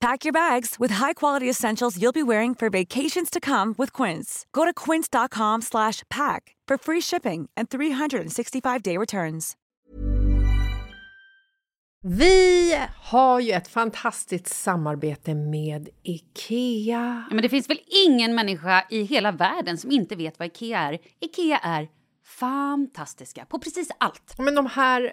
Pack your bags with high-quality essentials you'll be wearing for vacations to come with Quince. Go to quince.com slash pack for free shipping and 365-day returns. Vi har ju ett fantastiskt samarbete med IKEA. Ja, men det finns väl ingen människa i hela världen som inte vet vad Ikea är. Ikea är fantastiska på precis allt. Men de här,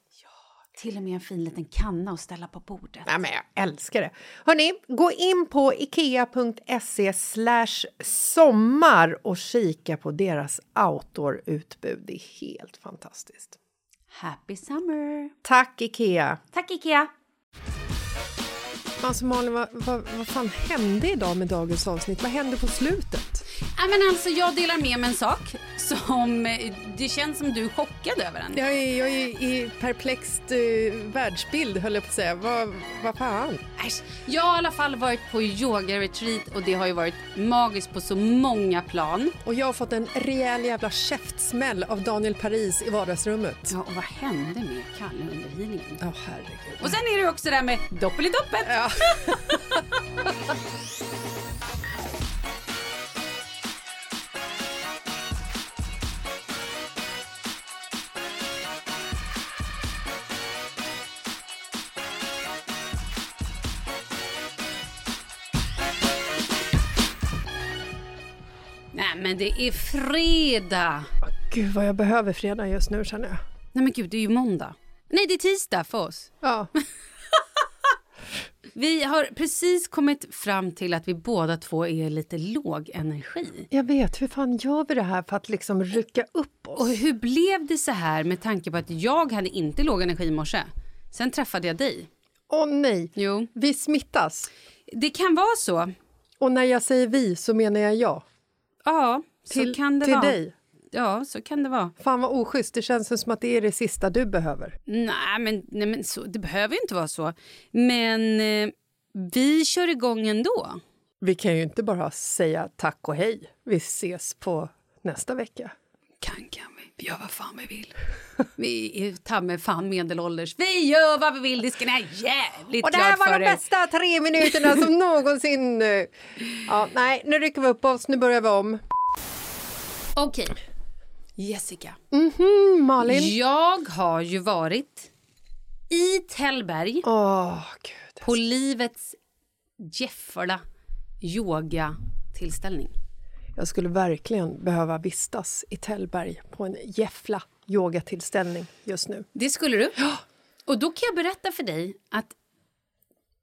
Till och med en fin liten kanna att ställa på bordet. Ja, men jag älskar det. Hörni, gå in på ikea.se sommar och kika på deras outdoor-utbud. Det är helt fantastiskt. Happy summer! Tack, Ikea! Tack Ikea! Alltså Malin, vad, vad, vad fan hände idag med dagens avsnitt? Vad hände på slutet? Ja, men alltså, jag delar med mig en sak som eh, det känns som du är chockad över den. Jag är, jag är i perplext uh, världsbild, höll jag på att säga. Vad, vad fan? Äsch, Jag har i alla fall varit på yoga-retreat och det har ju varit magiskt på så många plan. Och jag har fått en rejäl jävla käftsmäll av Daniel Paris i vardagsrummet. Ja, och vad hände med Kalle under healingen? Ja, herregud. Och sen är det också det där med doppelidoppet. Ja. men det är fredag. Gud, vad jag behöver fredag just nu, känner jag. Nej, men gud, det är ju måndag. Nej, det är tisdag för oss. Ja. Vi har precis kommit fram till att vi båda två är lite låg energi. Jag vet, hur fan gör vi det här för att liksom rycka upp oss? Och hur blev det så här med tanke på att jag hade inte låg energi i morse? Sen träffade jag dig. Åh nej, Jo, vi smittas. det kan vara så. Och när jag säger vi så menar jag jag. Ja, Till, så kan det till vara. dig. Ja, så kan det vara. Fan vad oschysst, det känns som att det är det sista du behöver. Nej, men, nej, men så, det behöver ju inte vara så. Men eh, vi kör igång ändå. Vi kan ju inte bara säga tack och hej. Vi ses på nästa vecka. Kan, kan vi. Gör vad fan vi vill. Vi är ta med fan medelålders. Vi gör vad vi vill, det ska ni ha jävligt Och det här var de er. bästa tre minuterna som någonsin... Ja, nej, nu rycker vi upp oss, nu börjar vi om. Okej. Jessica. Mm, Malin? Jag har ju varit i Tällberg gud. på livets Jeffla yogatillställning. Jag skulle verkligen behöva vistas i Tällberg på en Jeffla yogatillställning just nu. Det skulle du. Och då kan jag berätta för dig att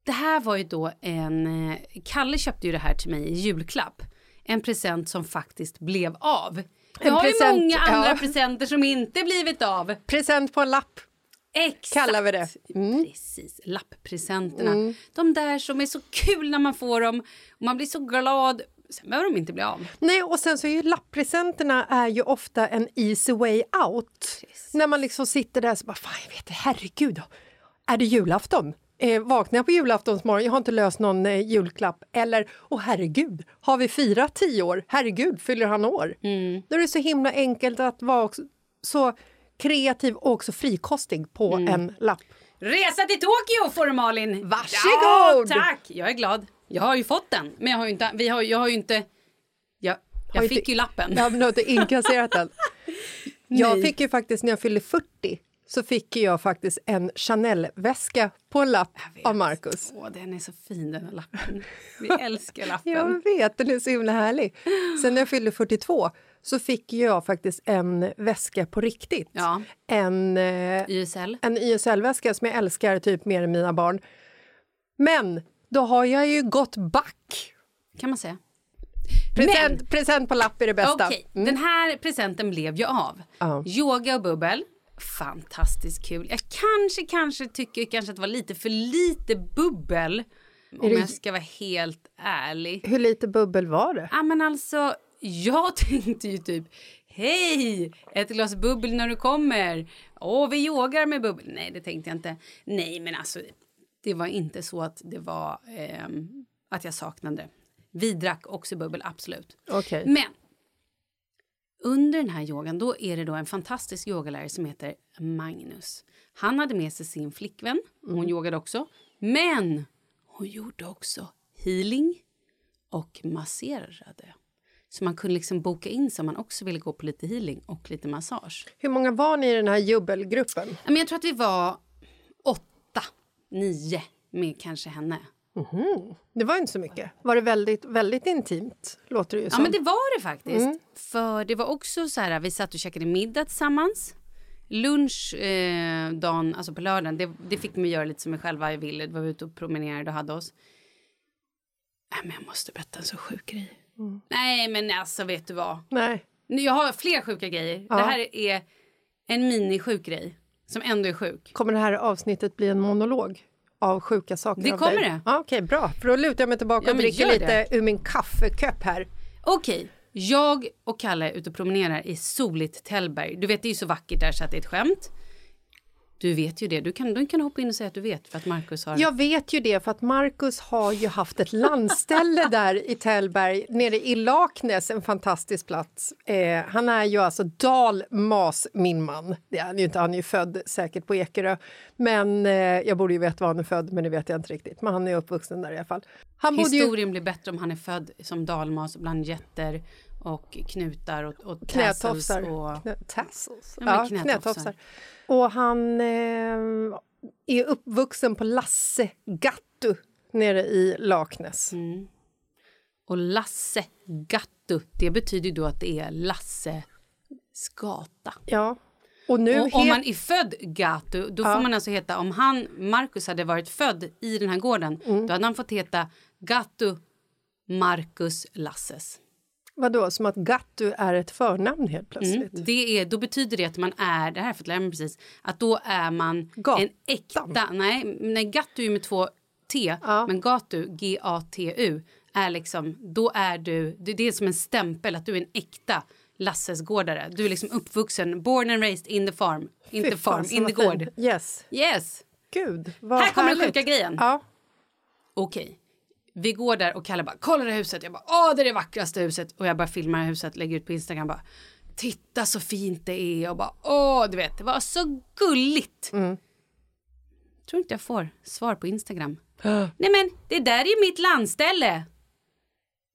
det här var ju då en... eh, Kalle köpte ju det här till mig i julklapp. En present som faktiskt blev av. Jag har present, ju många andra ja. presenter som inte blivit av. Present på en lapp. Exakt. Kallar vi det. Mm. Precis, lapppresenterna. De där som är så kul när man får dem och man blir så glad. Sen behöver de inte bli av. Nej, och sen så är ju lapppresenterna är ju ofta en easy way out. När man liksom sitter där så bara, fan jag vet det, herregud, är det julafton? Eh, vaknar jag på julaftonsmorgon, jag har inte löst någon eh, julklapp. Eller, åh herregud, har vi firat tio år? Herregud, fyller han år? Då är det så himla enkelt att vara också, så kreativ och också frikostig på en lapp. Resa till Tokyo får du Malin! Varsågod! Ja, tack! Jag är glad. Jag har ju fått den, men jag har ju inte... Vi har, jag har ju inte jag, jag Har fick inte- ju lappen. Jag har inte inkasserat den. jag fick ju faktiskt, när jag fyllde 40, så fick jag faktiskt en Chanel-väska på en lapp av Marcus. Åh, den är så fin den här lappen. Vi älskar lappen. Jag vet, den är så himla härlig. Sen när jag fyllde 42 så fick jag faktiskt en väska på riktigt. Ja. En, eh, YSL. en YSL-väska som jag älskar typ mer än mina barn. Men då har jag ju gått back. Kan man säga. Present, present på lapp är det bästa. Okej, den här presenten blev ju av. Ja. Yoga och bubbel. Fantastiskt kul. Jag kanske, kanske tycker kanske att det var lite för lite bubbel. Om det- jag ska vara helt ärlig. Hur lite bubbel var det? Ja, men alltså, jag tänkte ju typ Hej! Ett glas bubbel när du kommer. Åh, vi yogar med bubbel. Nej, det tänkte jag inte. Nej, men alltså, det var inte så att det var ehm, att jag saknade. Vi drack också bubbel, absolut. Okej. Men under den här yogan då är det då en fantastisk yogalärare som heter Magnus. Han hade med sig sin flickvän. Hon yogade också. Men hon gjorde också healing och masserade. Så man kunde liksom boka in sig om man också ville gå på lite healing och lite massage. Hur många var ni i den här jubbelgruppen? Ja, Men jag tror att vi var åtta, nio med kanske henne. Det var inte så mycket. Var det väldigt, väldigt intimt? Låter det ju Ja, som. men det var det faktiskt. För det var också så här, vi satt och käkade middag tillsammans. Lunch eh, dagen, alltså på lördagen, det, det fick vi göra lite som vi själva ville. Vi var ute och promenerade och hade oss. Nej, men jag måste berätta en så sjuk grej. Nej, men alltså vet du vad? Nej. Jag har fler sjuka grejer. Det här är en mini-sjuk grej som ändå är sjuk. Kommer det här avsnittet bli en monolog av sjuka saker Det kommer det. Ja, Okej, bra. För då lutar jag mig tillbaka Ja, och dricker lite ur min kaffekopp här. Okej, jag och Kalle är ute och promenerar i soligt Tällberg. Du vet, det är ju så vackert där så att det är ett skämt. Du vet ju det. Du kan, du kan hoppa in och säga att du vet för att Markus har... Jag vet ju det för att Marcus har ju haft ett landställe där i Tällberg nere i Laknäs, en fantastisk plats. Eh, han är ju alltså dalmas, min man. Det är han ju inte, han är ju född säkert på Ekerö. Men eh, jag borde ju veta var han är född, men det vet jag inte riktigt. Men han är uppvuxen där i alla fall. Han bodde ju Historien blir bättre om han är född som dalmas bland jätter och knutar och, och knätofsar. och... Knä, tassels. Ja, Ja, knätofsar. Och han eh, är uppvuxen på Lasse Gattu nere i Laknäs. Mm. Och Lasse Gattu, det betyder ju då att det är Lasse gata. Ja. Och nu Och om man är född Gatu, då får man alltså heta, om han, Marcus hade varit född i den här gården, Mm. då hade han fått heta Gatu Marcus Lasses. Vadå, som att Gattu är ett förnamn helt plötsligt? Mm. Det är, då betyder det att man är, det här har jag precis, att då är man Gatan. en äkta, nej, nej Gatu är med två T, Ja. men Gatu, G-A-T-U, är liksom, då är du, det är som en stämpel att du är en äkta Lassesgårdare. Du är liksom uppvuxen, born and raised in the farm, inte farm, in the gård. Yes. Yes. Gud, vad Här kommer den härligt. sjuka grejen. Ja. Okej. Vi går där och Kalle bara “kolla det huset”. Jag bara “åh det är det vackraste huset” och jag bara filmar huset, lägger ut på Instagram bara titta så fint det är och bara åh, du vet, det var så gulligt. Tror inte jag får svar på Instagram. Nej men, det där är ju mitt landställe.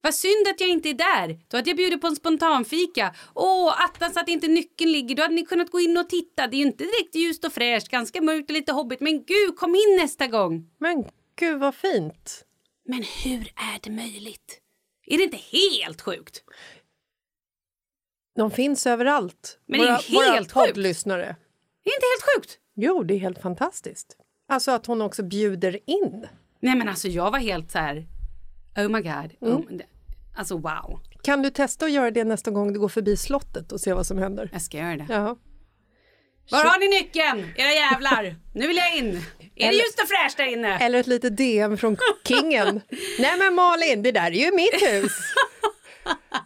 Vad synd att jag inte är där. Då hade jag bjudit på en spontanfika. Åh, attans att inte nyckeln ligger. Då hade ni kunnat gå in och titta. Det är ju inte direkt ljust och fräscht, ganska mörkt och lite hobbigt. Men gud, kom in nästa gång. Men gud vad fint. Men hur är det möjligt? Är det inte helt sjukt? De finns överallt. Men det är våra, helt våra sjukt. poddlyssnare. Är det inte helt sjukt? Jo, det är helt fantastiskt. Alltså att hon också bjuder in. Nej men alltså jag var helt så här. Oh my god. Oh, my- alltså wow. Kan du testa att göra det nästa gång du går förbi slottet och se vad som händer? Jag ska göra det. Ja. Var har ni nyckeln? Era jävlar. Nu vill jag in. Är det ljust och fräscht där inne? Eller ett litet DM från kingen. Nej men Malin, det där är ju mitt hus.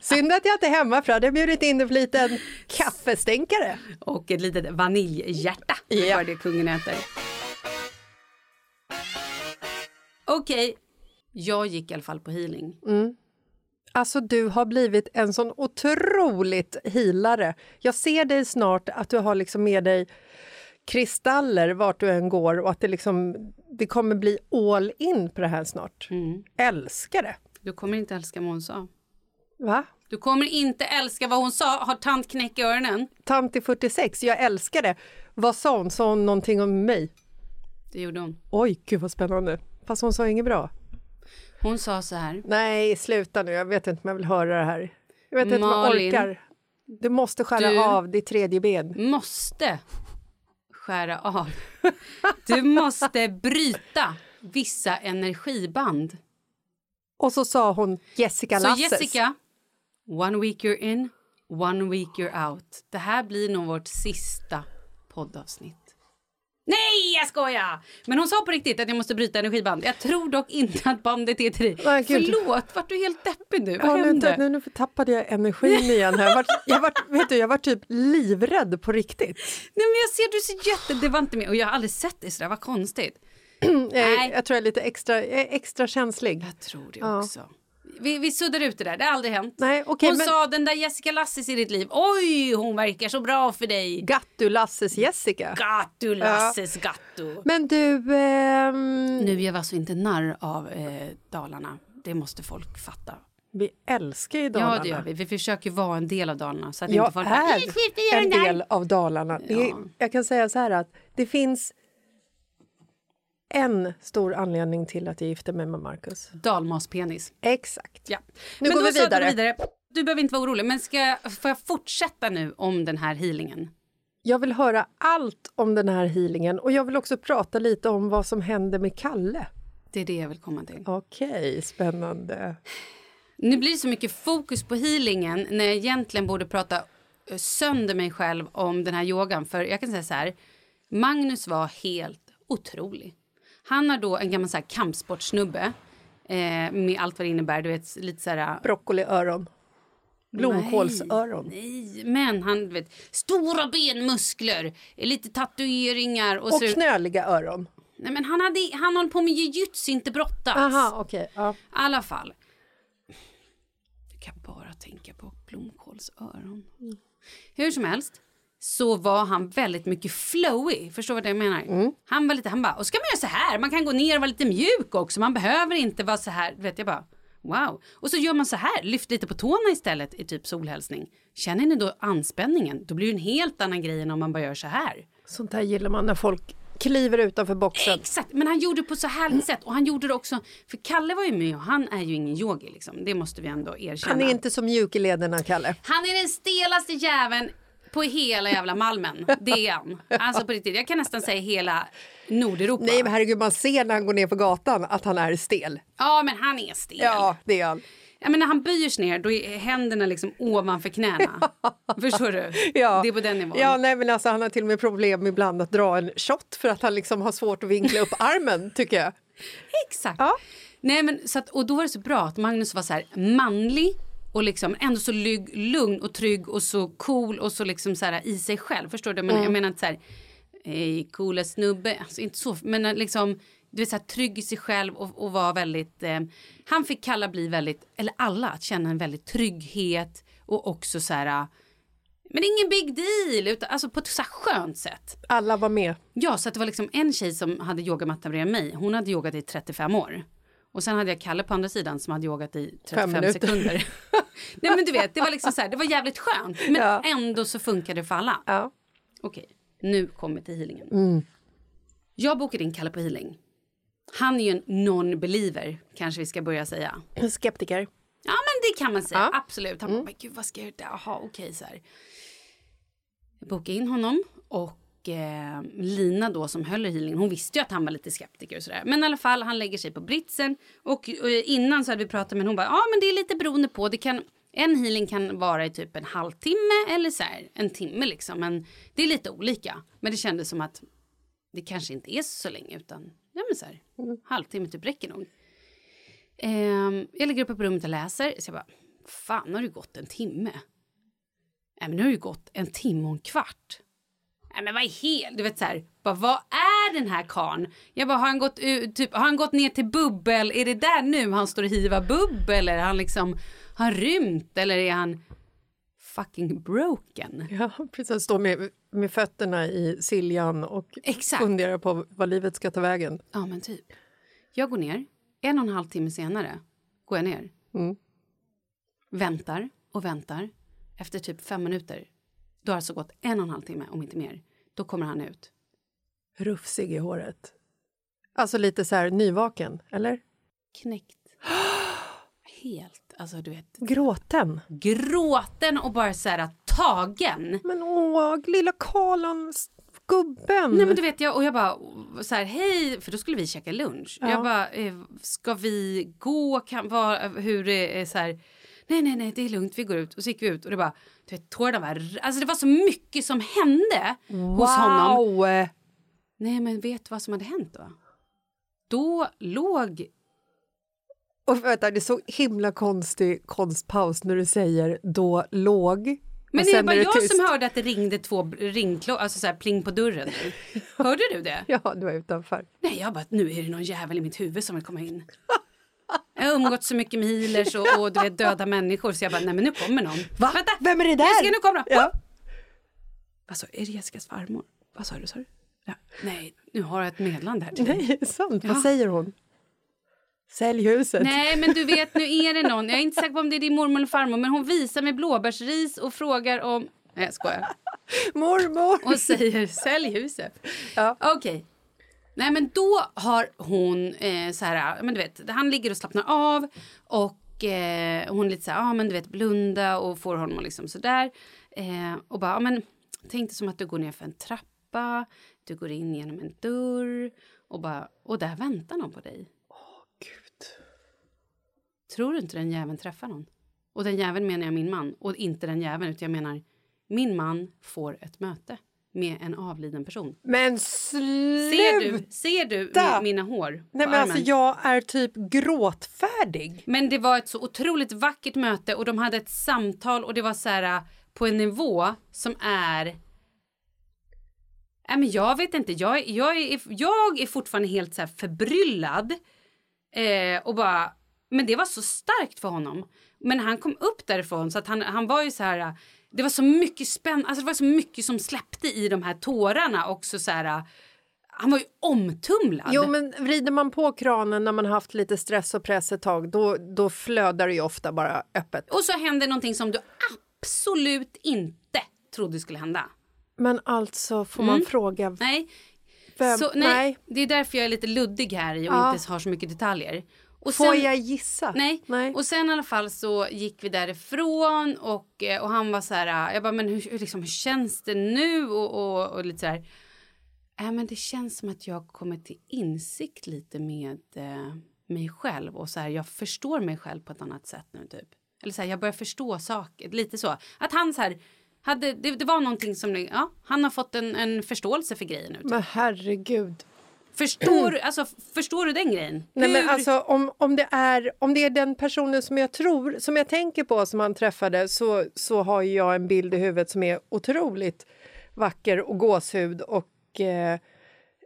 Synd att jag inte är hemma för jag hade bjudit in en liten kaffestänkare. Och ett litet vaniljhjärta. Ja. För det kungen äter. Okej. Jag gick i alla fall på healing. Alltså du har blivit en sån otroligt healare. Jag ser dig snart att du har liksom med dig kristaller vart du än går och att det liksom det kommer bli all in på det här snart. Älskar det. Du kommer inte älska vad hon sa. Va? Du kommer inte älska vad hon sa. Har tant knäck i öronen? Tant i 46, jag älskar det. Vad sa hon? Sa hon någonting om mig? Det gjorde hon. Oj, gud vad spännande. Fast hon sa inget bra. Hon sa så här. Nej, sluta nu. Jag vet inte om jag vill höra det här. Jag vet inte om jag Malin, orkar. Du måste skära du- av ditt tredje ben. Måste skära av. Du måste bryta vissa energiband. Och så sa hon Jessica Så Lasses. Jessica, one week you're in, one week you're out. Det här blir nog vårt sista poddavsnitt. Nej, jag skojar! Men hon sa på riktigt att jag måste bryta energiband. Jag tror dock inte att bandet är till dig. Nej, gud. Förlåt, vart du helt deppig nu? Vad Ja, nu, hände? nu, nu tappade jag energin igen. här. Jag var, jag var, vet du, jag var typ livrädd på riktigt. Nej, men jag ser du så jätte... Det var inte med. Och jag har aldrig sett dig sådär, vad konstigt. Jag, Nej. jag tror jag är lite extra, extra känslig. Jag tror det Ja. Vi, vi suddar ut det där, det har aldrig hänt. Nej, okej, hon men- sa den där Jessica Lasses i ditt liv. Oj, hon verkar så bra för dig. Gattu Lasses Jessica. Gattu Lasses gattu. Men du, ehm, Nu gör vi alltså inte narr av eh, Dalarna. Det måste folk fatta. vi älskar ju Dalarna. Ja, det gör vi. Vi försöker vara en del av Dalarna. Så att Jag inte folk är "Nej, skit i den en där." del av Dalarna. Ja. jag kan säga så här att det finns en stor anledning till att jag gifte mig med Marcus. Dalmaspenis. Exakt. Ja. Nu Men går vi vidare. Vi vidare. Du behöver inte vara orolig. Men ska, får jag fortsätta nu om den här healingen? Jag vill höra allt om den här healingen och jag vill också prata lite om vad som händer med Kalle. Det är det jag vill komma till. Okej, spännande. Nu blir det så mycket fokus på healingen när jag egentligen borde prata sönder mig själv om den här yogan. För jag kan säga så här, Magnus var helt otrolig. Han har då en gammal så här kampsportsnubbe eh, med allt vad det innebär. Du vet, lite så här... Broccoliöron. Blomkålsöron. Nej, men han vet, stora benmuskler, lite tatueringar och, Och så... knöliga öron. Nej, men han, hade, han håller på med jujutsu, inte brottats. Aha, okej. ja. I alla fall. Jag kan bara tänka på blomkålsöron. Hur som helst så var han väldigt mycket flowy. Förstår vad jag menar? Han var lite, han bara, och ska man göra så här? Man kan gå ner och vara lite mjuk också. Man behöver inte vara så här. Vet jag bara, wow. Och så gör man så här, lyft lite på tårna istället i typ solhälsning. Känner ni då anspänningen? Då blir det en helt annan grej än om man bara gör så här. Sånt här gillar man när folk kliver utanför boxen. Exakt, men han gjorde det på så härligt sätt. Och han gjorde det också, för Kalle var ju med och han är ju ingen yogi liksom. Det måste vi ändå erkänna. Han är inte så mjuk i lederna, Kalle. Han är den stelaste jäveln på hela jävla Malmen. Det är han. Alltså på riktigt. Jag kan nästan säga hela Nordeuropa. Nej, men herregud, man ser när han går ner på gatan att han är stel. Ja, men han är stel. Ja, det är han. Ja, men när han böjer sig ner då är händerna liksom ovanför knäna. Förstår du? Ja. Det är på den nivån. Ja, nej, men alltså, han har till och med problem ibland att dra en shot för att han liksom har svårt att vinkla upp armen, tycker jag. Exakt. Ja. Nej, men, så att, och då var det så bra att Magnus var så här manlig och liksom ändå så lugn, och trygg och så cool och så liksom så här i sig själv. Förstår du? Men Mm. jag menar inte så här, hej coola snubbe, alltså inte så, men liksom du vet så här, trygg i sig själv och, och var väldigt, eh, han fick kalla bli väldigt, eller alla att känna en väldigt trygghet och också så här Men det är ingen big deal, utan, alltså på ett så här skönt sätt. Alla var med. Ja, så det var liksom en tjej som hade yogamatta bredvid mig. Hon hade yogat i 35 år. Och sen hade jag Kalle på andra sidan som hade yogat i 35 minuter. sekunder. Nej men du vet, det var liksom så här, det var jävligt skönt. Men Ja. ändå så funkade det för alla. Ja. Okej, nu kommer till healingen. Jag bokade in Kalle på healing. Han är ju en non-believer, kanske vi ska börja säga. Skeptiker. Ja, men det kan man säga. Ja. Absolut. Han bara, men gud vad ska jag göra? Jaha, okej så här. Jag bokade in honom och eh, Lina då som höll i healingen, hon visste ju att han var lite skeptiker och sådär. Men i alla fall, han lägger sig på britsen och och innan så hade vi pratat med hon bara, ja men det är lite beroende på, det kan en healing kan vara i typ en halvtimme eller så här, en timme liksom. Men det är lite olika. Men det kändes som att det kanske inte är så länge utan ja, men så här, halvtimme typ räcker nog. Eh, jag lägger upp på rummet och läser. Så jag bara, fan har det gått en timme? Nej men nu har det ju gått en timme och en kvart. Nej men vad är helt, du vet så här, bara, vad är den här karn? Jag bara, har han gått ut, typ, har han gått ner till bubbel? Är det där nu han står och hivar bubbel? Eller är han liksom, har han rymt? Eller är han fucking broken? Ja, precis. Står med, med fötterna i Siljan och Exakt. funderar på vad livet ska ta vägen. Ja, men typ. Jag går ner. En och en halv timme senare går jag ner. Mm. Väntar och väntar. Efter typ fem minuter, då har det alltså gått en och en halv timme, om inte mer. Då kommer han ut. Rufsig i håret. Alltså lite så här nyvaken, eller? Knäckt. Helt, alltså du vet. Gråten. Gråten och bara så här tagen. Men åh, lilla Karlan, gubben. Nej men du vet jag och jag bara så här hej för då skulle vi käka lunch. Ja. Jag bara eh, ska vi gå kan vara hur är så här nej nej nej det är lugnt vi går ut och så gick vi ut och det bara du vet tårarna var alltså det var så mycket som hände hos honom. Wow! Nej men vet du vad som hade hänt då? Då låg Och vänta, det är så himla konstig konstpaus när du säger då låg. men det är bara är jag tyst. som hörde att det ringde två ringklockor, alltså så här pling på dörren. nu. Hörde du det? Ja, du var utanför. Nej, jag bara, nu är det någon jävel i mitt huvud som vill komma in. Jag har umgåtts så mycket med healers och, och du vet, döda människor så jag bara, nej men nu kommer någon. Va? Vänta! Vem är det där? Jessica, nu kommer de! Ja. Alltså, är det Jessicas farmor? Vad sa du, sa du? Ja. Nej, nu har jag ett meddelande här till dig. Nej, sant. Ja. Vad säger hon? Sälj huset. Nej, men du vet, nu är det någon. Jag är inte säker på om det är din mormor eller farmor, men hon visar mig blåbärsris och frågar om... Nej, jag skojar. Mormor! och säger sälj huset. Ja. Okej. Nej men då har hon eh, så här, men du vet, han ligger och slappnar av och eh, hon lite så här, ja men du vet blunda och får honom att liksom sådär. Eh, och bara, ja men tänk dig som att du går ner för en trappa, du går in genom en dörr och bara, och där väntar någon på dig. Gud. Tror du inte den jäveln träffar någon? Och den jäveln menar jag min man och inte den jäveln utan jag menar min man får ett möte med en avliden person. Men Ser du, sluta! ser du Sluta! mi- mina hår Nej, men armen? alltså jag är typ gråtfärdig. Men det var ett så otroligt vackert möte och de hade ett samtal och det var så här äh, på en nivå som är... Nej, men jag vet inte, jag, jag, är, jag är fortfarande helt så förbryllad. Eh, och bara, men det var så starkt för honom. Men han kom upp därifrån så att han, han var ju så här... Det var så mycket spänn, alltså det var så mycket som släppte i de här tårarna också så här... Han var ju omtumlad. Jo, men vrider man på kranen när man haft lite stress och press ett tag då, då flödar det ju ofta bara öppet. Och så hände någonting som du absolut inte trodde skulle hända. Men alltså, får man fråga... Nej. Vem- Så, nej, nej. Det är därför jag är lite luddig här och Ja. inte har så mycket detaljer. Och Får sen- jag gissa? Nej. nej. Och sen i alla fall så gick vi därifrån och, eh, och han var så här, jag bara men hur, liksom, hur känns det nu och, och, och lite så här. Äh, men det känns som att jag kommer till insikt lite med eh, mig själv och så här, jag förstår mig själv på ett annat sätt nu typ. Eller så här, jag börjar förstå saker, lite så. Att han så här, hade, det, det var någonting som, ja, han har fått en, en förståelse för grejen nu. Typ. Men herregud. Förstår, alltså, förstår du den grejen? Nej, men alltså, om, om, det är, om det är den personen som jag tror, som jag tänker på som han träffade så, så har jag en bild i huvudet som är otroligt vacker och gåshud och eh,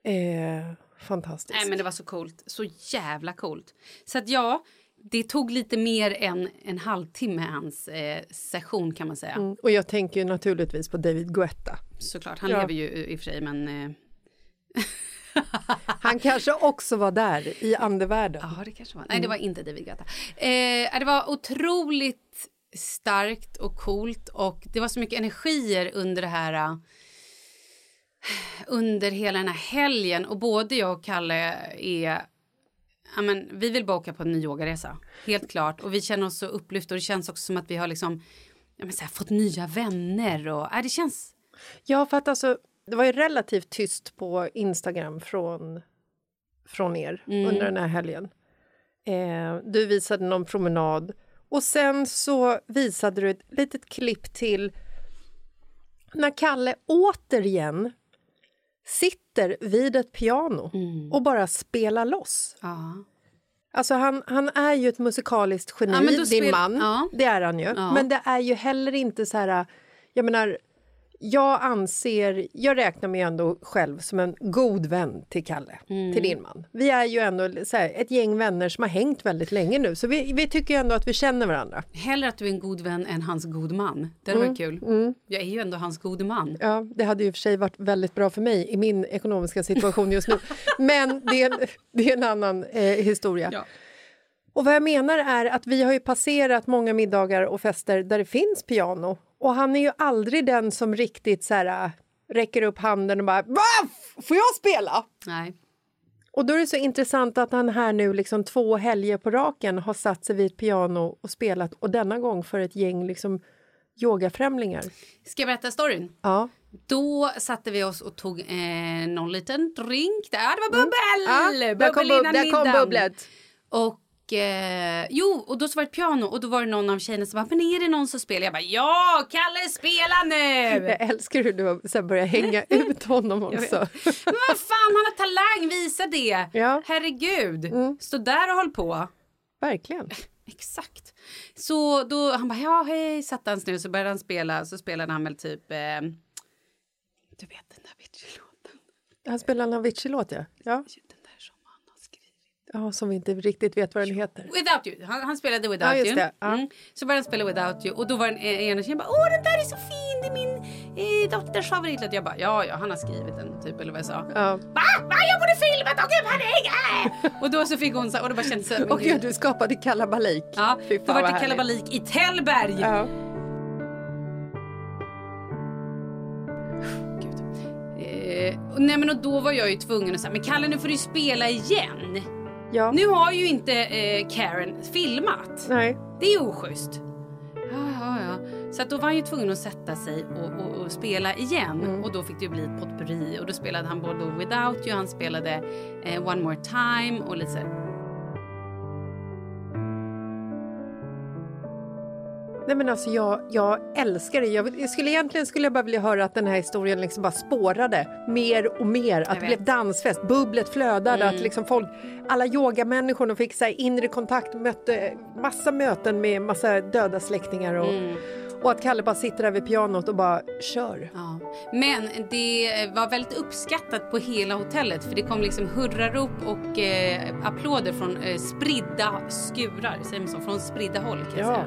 eh, fantastisk. Nej men det var så coolt. Så jävla coolt. Så att ja, det tog lite mer än en halvtimme hans eh, session kan man säga. Mm. Och jag tänker ju naturligtvis på David Guetta. Såklart, han Ja. lever ju i och för sig men... Han kanske också var där i andevärlden. Ja, det kanske var. Nej, det var inte David Guetta. Eh, det var otroligt starkt och coolt och det var så mycket energier under det här eh, under hela den här helgen och både jag och Kalle är ja, men, vi vill bara åka på en ny yogaresa, helt klart. Och vi känner oss så upplyfta och det känns också som att vi har liksom, ja, men, här, fått nya vänner. Och, ja, det känns... Ja, för att alltså, det var ju relativt tyst på Instagram från, från er under den här helgen. Eh, du visade någon promenad och sen så visade du ett litet klipp till när Kalle återigen sitter vid ett piano och bara spelar loss. Ja. Alltså han, han är ju ett musikaliskt geni, Ja, din man. ja. Det är han ju. Ja. Men det är ju heller inte så här... Jag menar, jag anser... Jag räknar mig ändå själv som en god vän till Kalle, Mm. till din man. Vi är ju ändå här, ett gäng vänner som har hängt väldigt länge nu. Så vi, vi tycker ändå att vi känner varandra. Hellre att du är en god vän än hans god man. Det hade varit kul. Jag är ju ändå hans gode man. Ja, det hade ju för sig varit väldigt bra för mig i min ekonomiska situation just nu. Men det är en, det är en annan eh, historia. Ja. Och vad jag menar är att vi har ju passerat många middagar och fester där det finns piano. Och han är ju aldrig den som riktigt så här, äh, räcker upp handen och bara Va? Får jag spela? Nej. Och då är det så intressant att han här nu liksom två helger på raken har satt sig vid ett piano och spelat och denna gång för ett gäng liksom yogafrämlingar. Ska jag berätta storyn? Ja. Då satte vi oss och tog eh, någon liten drink. Där, det var bubbel! Mm. Ja, där kom, bub- där kom bubblet. Och eh, jo, och då så var det ett piano och då var det någon av tjejerna som bara, men är det någon som spelar? Jag bara, ja, Kalle spela nu! Jag älskar hur du sen börjar hänga ut honom också. Men vad fan, han har talang, visa det! Ja. Mm. Herregud, stå där och håll på. Verkligen. Exakt. Så då, han bara, ja hej, satte han ner så började han spela, så spelade han väl typ, eh, du vet den där Avicii-låten. Han spelar en Avicii-låt, ja. ja. Den där som han har skrivit. Ja, som vi inte riktigt vet vad den heter. Without you. Han, han spelade Without Ja, you. Ja. Mm. Så började han spela Without you och då var den eh, ena tjejen bara åh den där är så fin, det är min eh, dotters favoritlåt. Jag bara ja ja han har skrivit den typ eller vad jag sa. Ja. Va? Va? Jag borde filmat och gud är Och då så fick hon så och då bara kändes det Och gud. du skapade kalabalik. Ja, Fy då fan, var det kalabalik i Tällberg. Ja. Eh, och nej men och då var jag ju tvungen att säga men Kalle nu får du spela igen. Ja. Nu har ju inte eh, Karen filmat. Nej. Det är oschysst. Ja, ja, ja. Så att då var han ju tvungen att sätta sig och, och, och spela igen. Mm. Och då fick det bli ett potpurri. Och då spelade han både Without You, han spelade eh, One More Time och lite så Nej, men alltså, jag, jag älskar det. Jag, jag skulle, egentligen skulle jag bara vilja höra att den här historien liksom bara spårade mer och mer. Att det blev dansfest, bubblet flödade. Mm. Att liksom folk, alla yogamänniskorna fick så inre kontakt, mötte massa möten med massa döda släktingar. Och, Mm. och att Kalle bara sitter där vid pianot och bara kör. Ja. Men det var väldigt uppskattat på hela hotellet för det kom liksom hurrarop och eh, applåder från eh, spridda skurar, säger man så? Från spridda håll kan jag Ja. säga.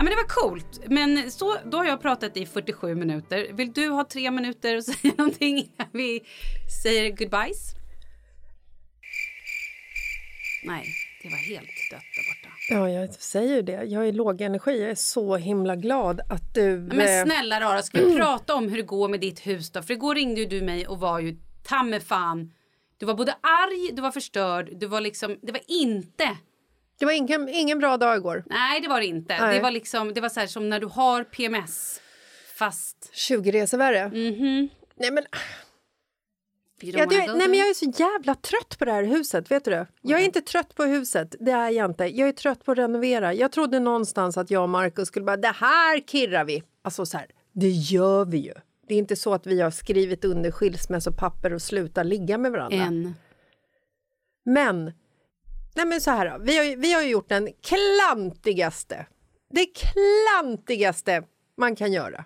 Ja, men det var coolt. Men så, då har jag pratat i 47 minuter. Vill du ha tre minuter och säga någonting innan vi säger goodbyes? Nej, det var helt dött där borta. Ja, jag säger ju det. Jag är låg energi. Jag är så himla glad att du... Ja, Men eh, snälla Rara, ska vi prata om hur det går med ditt hus då? För igår ringde ju du mig och var ju ta mig fan. Du var både arg, du var förstörd, du var liksom, det var inte Det var ingen, ingen bra dag igår. Nej, det var det inte. Nej. Det var liksom, det var så här som när du har PMS fast 20 resor värre. Mhm. Nej, men Ja, du, nej, men jag är så jävla trött på det här huset. Vet du det? Jag är inte trött på huset. Det är jag inte. Jag är trött på att renovera. Jag trodde någonstans att jag och Markus skulle bara, det här kirrar vi. Alltså så här, det gör vi ju. Det är inte så att vi har skrivit under skilsmässopapper och slutar ligga med varandra. En. Men, nej men så här då. Vi har, vi har ju gjort den klantigaste det klantigaste man kan göra.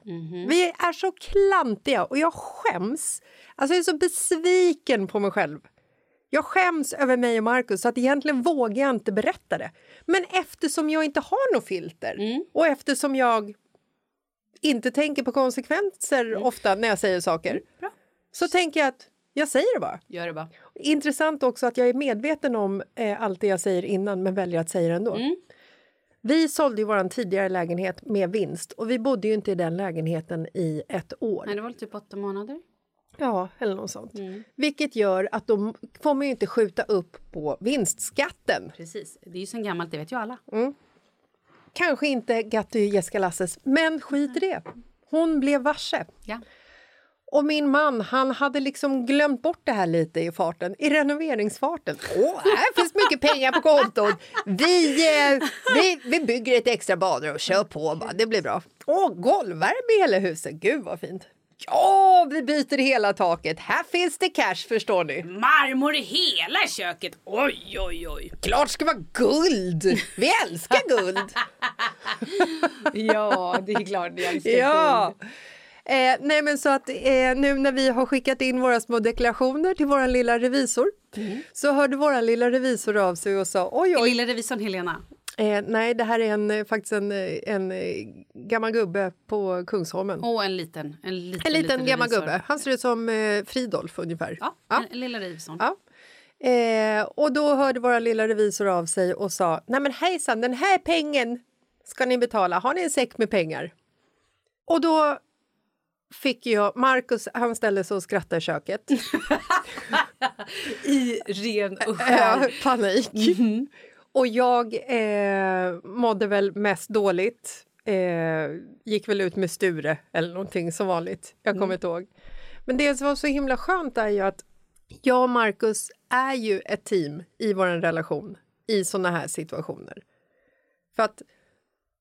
Vi är så klantiga och jag skäms. Alltså jag är så besviken på mig själv. Jag skäms över mig och Markus så att egentligen vågar jag inte berätta det. Men eftersom jag inte har något filter och eftersom jag inte tänker på konsekvenser ofta när jag säger saker så tänker jag att jag säger det bara. Gör det bara. Intressant också att jag är medveten om eh, allt det jag säger innan men väljer att säga det ändå. Vi sålde ju vår tidigare lägenhet med vinst och vi bodde ju inte i den lägenheten i ett år. Nej, det var typ åtta månader. Ja, eller något sånt. Vilket gör att de får man ju inte skjuta upp på vinstskatten. Precis. Det är ju sen gammalt, det vet ju alla. Kanske inte Gatty Jessica Lasses, men skit i det. Hon blev varse. Ja. Och min man han hade liksom glömt bort det här lite i farten, i renoveringsfarten. Åh, här finns mycket pengar på kontot. Vi, eh, vi, vi bygger ett extra badrum, kör på bara, det blir bra. Åh, golvvärme i hela huset, gud vad fint. Ja, vi byter hela taket. Här finns det cash förstår ni. Marmor i hela köket! Oj, oj, oj. Klart ska vara guld! Vi älskar guld! Ja, det är klart. Jag älskar Ja! Eh, nej men så att eh, nu när vi har skickat in våra små deklarationer till vår lilla revisor så hörde vår lilla revisor av sig och sa oj oj. Lilla revisorn Helena. Eh, nej det här är en, eh, faktiskt en, eh, en eh, gammal gubbe på Kungsholmen. Och en liten. En liten, en liten, gammal revisor. gubbe. Han ser ut som eh, Fridolf ungefär. Ja, Ja. En, lilla revisorn. Ja. Eh, och då hörde våra lilla revisor av sig och sa Nej men hejsan, den här pengen ska ni betala. Har ni en säck med pengar? Och då fick jag... Markus han ställde sig och skrattade i köket. I ren och Eh, skär. panik. Och jag eh, mådde väl mest dåligt. Eh, gick väl ut med Sture eller någonting som vanligt. Jag kommer inte ihåg. Men det som var så himla skönt är ju att jag och Markus är ju ett team i vår relation i såna här situationer. För att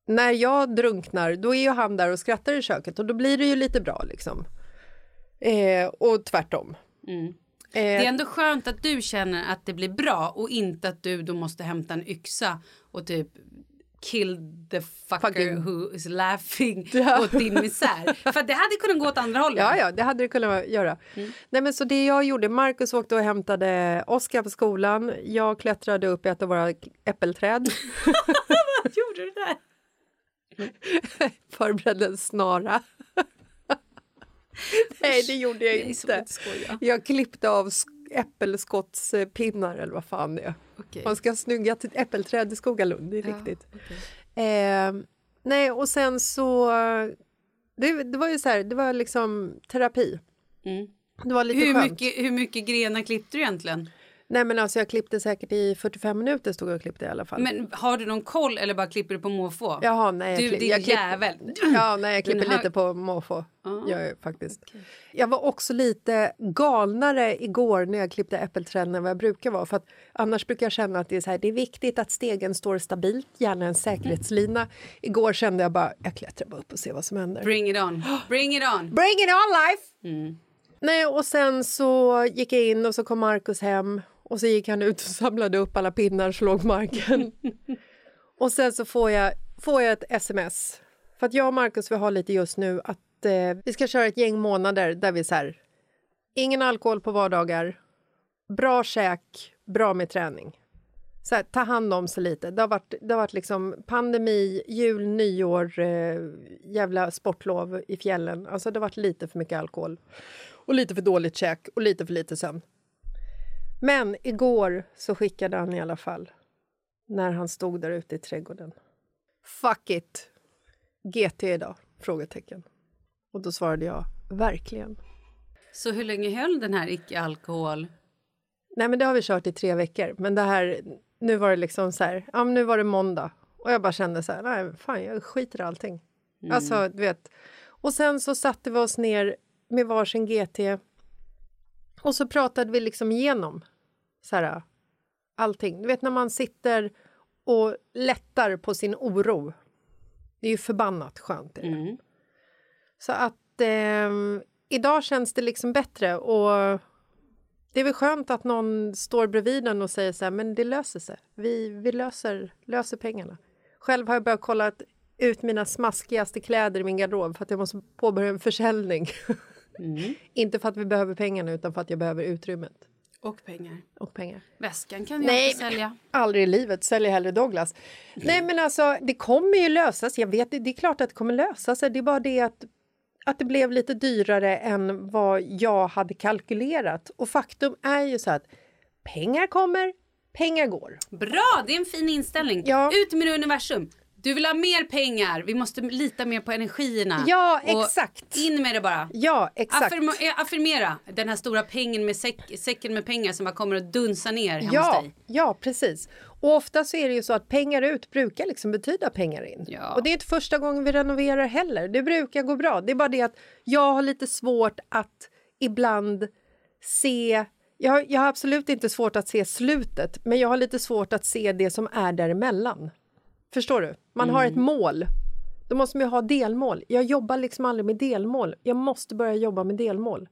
när jag drunknar, då är ju han där och skrattar i köket och då blir det ju lite bra liksom. Eh, och tvärtom. Mm. Eh, Det är ändå skönt att du känner att det blir bra och inte att du då måste hämta en yxa och typ kill the fucker Fucking- who is laughing Ja. åt din misär. För det hade kunnat gå åt andra hållet. Ja, ja, det hade det kunnat göra. Nej, men så det jag gjorde, Markus åkte och hämtade Oskar på skolan. Jag klättrade upp i ett av våra äppelträd. Vad gjorde du där? Förberedde en snara. Nej, det gjorde jag inte. Jag klippte av sk- äppelskottspinnar eller vad fan det är. Okej. Man ska ha snygga t- äppelträd i Skogalund, det är Ja, riktigt. okej. Eh, nej, och sen så... Det, det var ju så här, det var liksom terapi. Mm. Det var lite Hur skönt. mycket, hur mycket grenar klippte du egentligen? Nej men alltså jag klippte säkert i 45 minuter stod jag och klippte i alla fall. Men har du någon koll eller bara klipper du på måfå? Jaha, nej. Jag Du, klipp- din jag klipp- jävel. Ja, nej, jag klipper här- lite på måfå. Ah, jag faktiskt. Jag var också lite galnare igår när jag klippte äppelträd än vad jag brukar vara. För att annars brukar jag känna att det är, så här, det är viktigt att stegen står stabilt, gärna en säkerhetslina. Igår kände jag bara, jag klättrar bara upp och ser vad som händer. Bring it on. Bring it on. Bring it on life! Mm. Nej, och sen så gick jag in och så kom Markus hem och så gick han ut och samlade upp alla pinnar som låg marken. och sen så får jag, får jag ett sms. För att jag och Markus vi har lite just nu att eh, vi ska köra ett gäng månader där vi så här, ingen alkohol på vardagar, bra käk, bra med träning. Så här, ta hand om sig lite. Det har varit, det har varit liksom pandemi, jul, nyår, eh, jävla sportlov i fjällen. Alltså det har varit lite för mycket alkohol. Och lite för dåligt käk och lite för lite sömn. Men igår så skickade han i alla fall när han stod där ute i trädgården. Fuck it! GT idag? Frågetecken. Och då svarade jag verkligen. Så hur länge höll den här icke-alkohol? Nej, men det har vi kört i tre veckor. Men det här, nu var det liksom så här, ja nu var det måndag. Och jag bara kände så här, nej fan jag skiter i allting. Alltså, du vet. Och sen så satte vi oss ner med varsin GT. Och så pratade vi liksom igenom så här, allting. Du vet när man sitter och lättar på sin oro. Det är ju förbannat skönt. Det. Så att ehm, idag känns det liksom bättre och det är väl skönt att någon står bredvid en och säger så här, men det löser sig. Vi, vi löser, löser pengarna. Själv har jag börjat kolla ut mina smaskigaste kläder i min garderob för att jag måste påbörja en försäljning. Mm. Inte för att vi behöver pengarna utan för att jag behöver utrymmet Och pengar. och pengar. Väskan kan jag Nej, inte sälja. aldrig i livet. Säljer hellre Douglas. Nej, men alltså, det kommer ju lösas. Jag vet, det är klart att det kommer lösa sig. Det är bara det att, att det blev lite dyrare än vad jag hade kalkylerat. Och faktum är ju så att pengar kommer, pengar går. Bra, det är en fin inställning. Ja. Ut med universum. Du vill ha mer pengar. Vi måste lita mer på energierna. Ja, Och exakt. In med det bara. Ja, exakt. Affirma, eh, affirmera den här stora pengen med säck, säcken med pengar som bara kommer att dunsa ner hemma hos Ja, dig. ja, precis. Och ofta så är det ju så att pengar ut brukar liksom betyda pengar in. Ja. Och det är inte första gången vi renoverar heller. Det brukar gå bra. Det är bara det att jag har lite svårt att ibland se... Jag har, jag har absolut inte svårt att se slutet, men jag har lite svårt att se det som är däremellan. Förstår du? Man har ett mål. Då måste man ju ha delmål. Jag jobbar liksom aldrig med delmål. Jag måste börja jobba med delmål.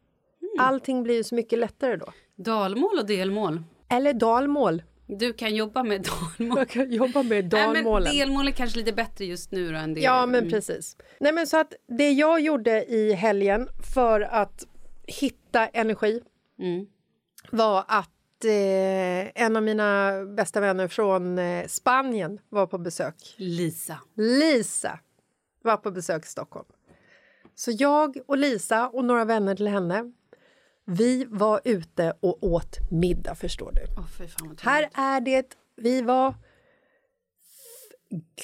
Allting blir ju så mycket lättare då. Dalmål och delmål. Eller dalmål. Du kan jobba med dalmål. Jag kan jobba med Nej, men dalmålen. delmål är kanske lite bättre just nu då än det. Ja, men Mm. precis. Nej, men så att det jag gjorde i helgen för att hitta energi Mm. var att eh, en av mina bästa vänner från eh, Spanien var på besök. Lisa. Lisa var på besök i Stockholm. Så jag och Lisa och några vänner till henne vi var ute och åt middag, förstår du. Fan vad Här är det, vi var...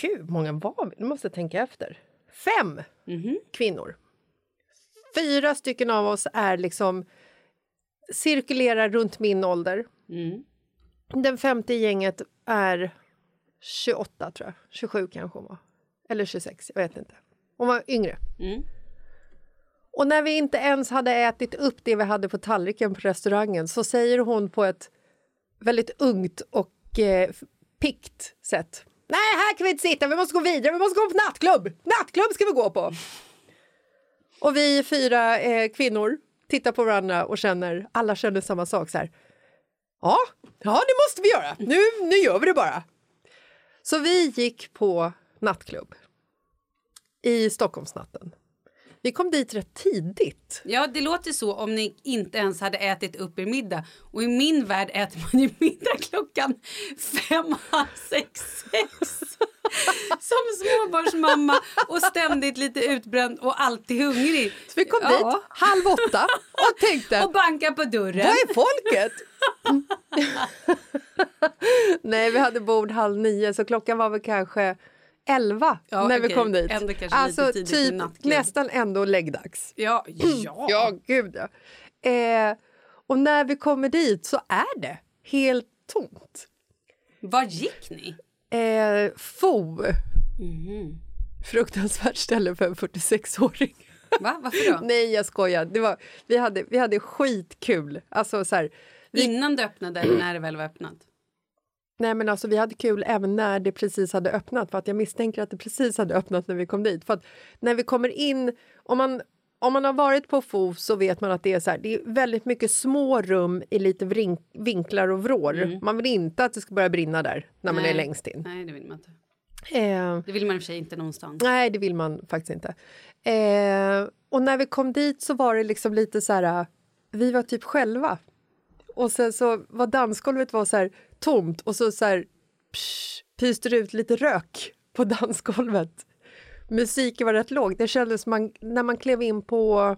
Gud, många var vi? Nu måste jag tänka efter. Fem kvinnor. Fyra stycken av oss är liksom cirkulerar runt min ålder. Mm. Den femte i gänget är 28, tror jag. 27 kanske hon var. Eller 26, jag vet inte. Hon var yngre. Mm. Och när vi inte ens hade ätit upp det vi hade på tallriken på restaurangen så säger hon på ett väldigt ungt och eh, pikt sätt. Nej, här kan vi inte sitta, vi måste gå vidare, vi måste gå på nattklubb! Nattklubb ska vi gå på! Och vi fyra eh, kvinnor tittar på varandra och känner, alla känner samma sak så här. Ja, ja det måste vi göra, nu, nu gör vi det bara. Så vi gick på nattklubb i Stockholmsnatten. Vi kom dit rätt tidigt. Ja, det låter så om ni inte ens hade ätit upp er middag. Och i min värld äter man ju middag klockan fem, halv sex, sex. Som småbarnsmamma och ständigt lite utbränd och alltid hungrig. Så vi kom Ja. dit halv åtta och tänkte, Och bankar på dörren. vad är folket? Nej, vi hade bord halv nio så klockan var väl kanske elva Ja, när vi okej. kom dit. Alltså typ nästan ändå läggdags. Ja, ja. Ja, gud ja. Eh, och när vi kommer dit så är det helt tomt. Var gick ni? Eh, FO. Mhm. Fruktansvärt ställe för en 46-åring. Va? Varför då? Nej, jag skojar. Det var, vi, hade, vi hade skitkul. Alltså, så här, vi, Innan det öppnade eller när det väl var öppnat? Nej, men alltså, vi hade kul även när det precis hade öppnat. För att Jag misstänker att det precis hade öppnat när vi kom dit. För att när vi kommer in... Om man, om man har varit på FO så vet man att det är, så här, det är väldigt mycket små rum i lite vrink, vinklar och vrår. Man vill inte att det ska börja brinna där när man Mm. Nej. är längst in. Nej, det vill man inte. Eh, Det vill man i och för sig inte någonstans. Nej, det vill man faktiskt inte. Eh, och när vi kom dit så var det liksom lite så här... Vi var typ själva. Och sen så var dansgolvet var så här tomt och så, så här psh, pyste det ut lite rök på dansgolvet. Musiken var rätt låg. Det kändes man, när man klev in på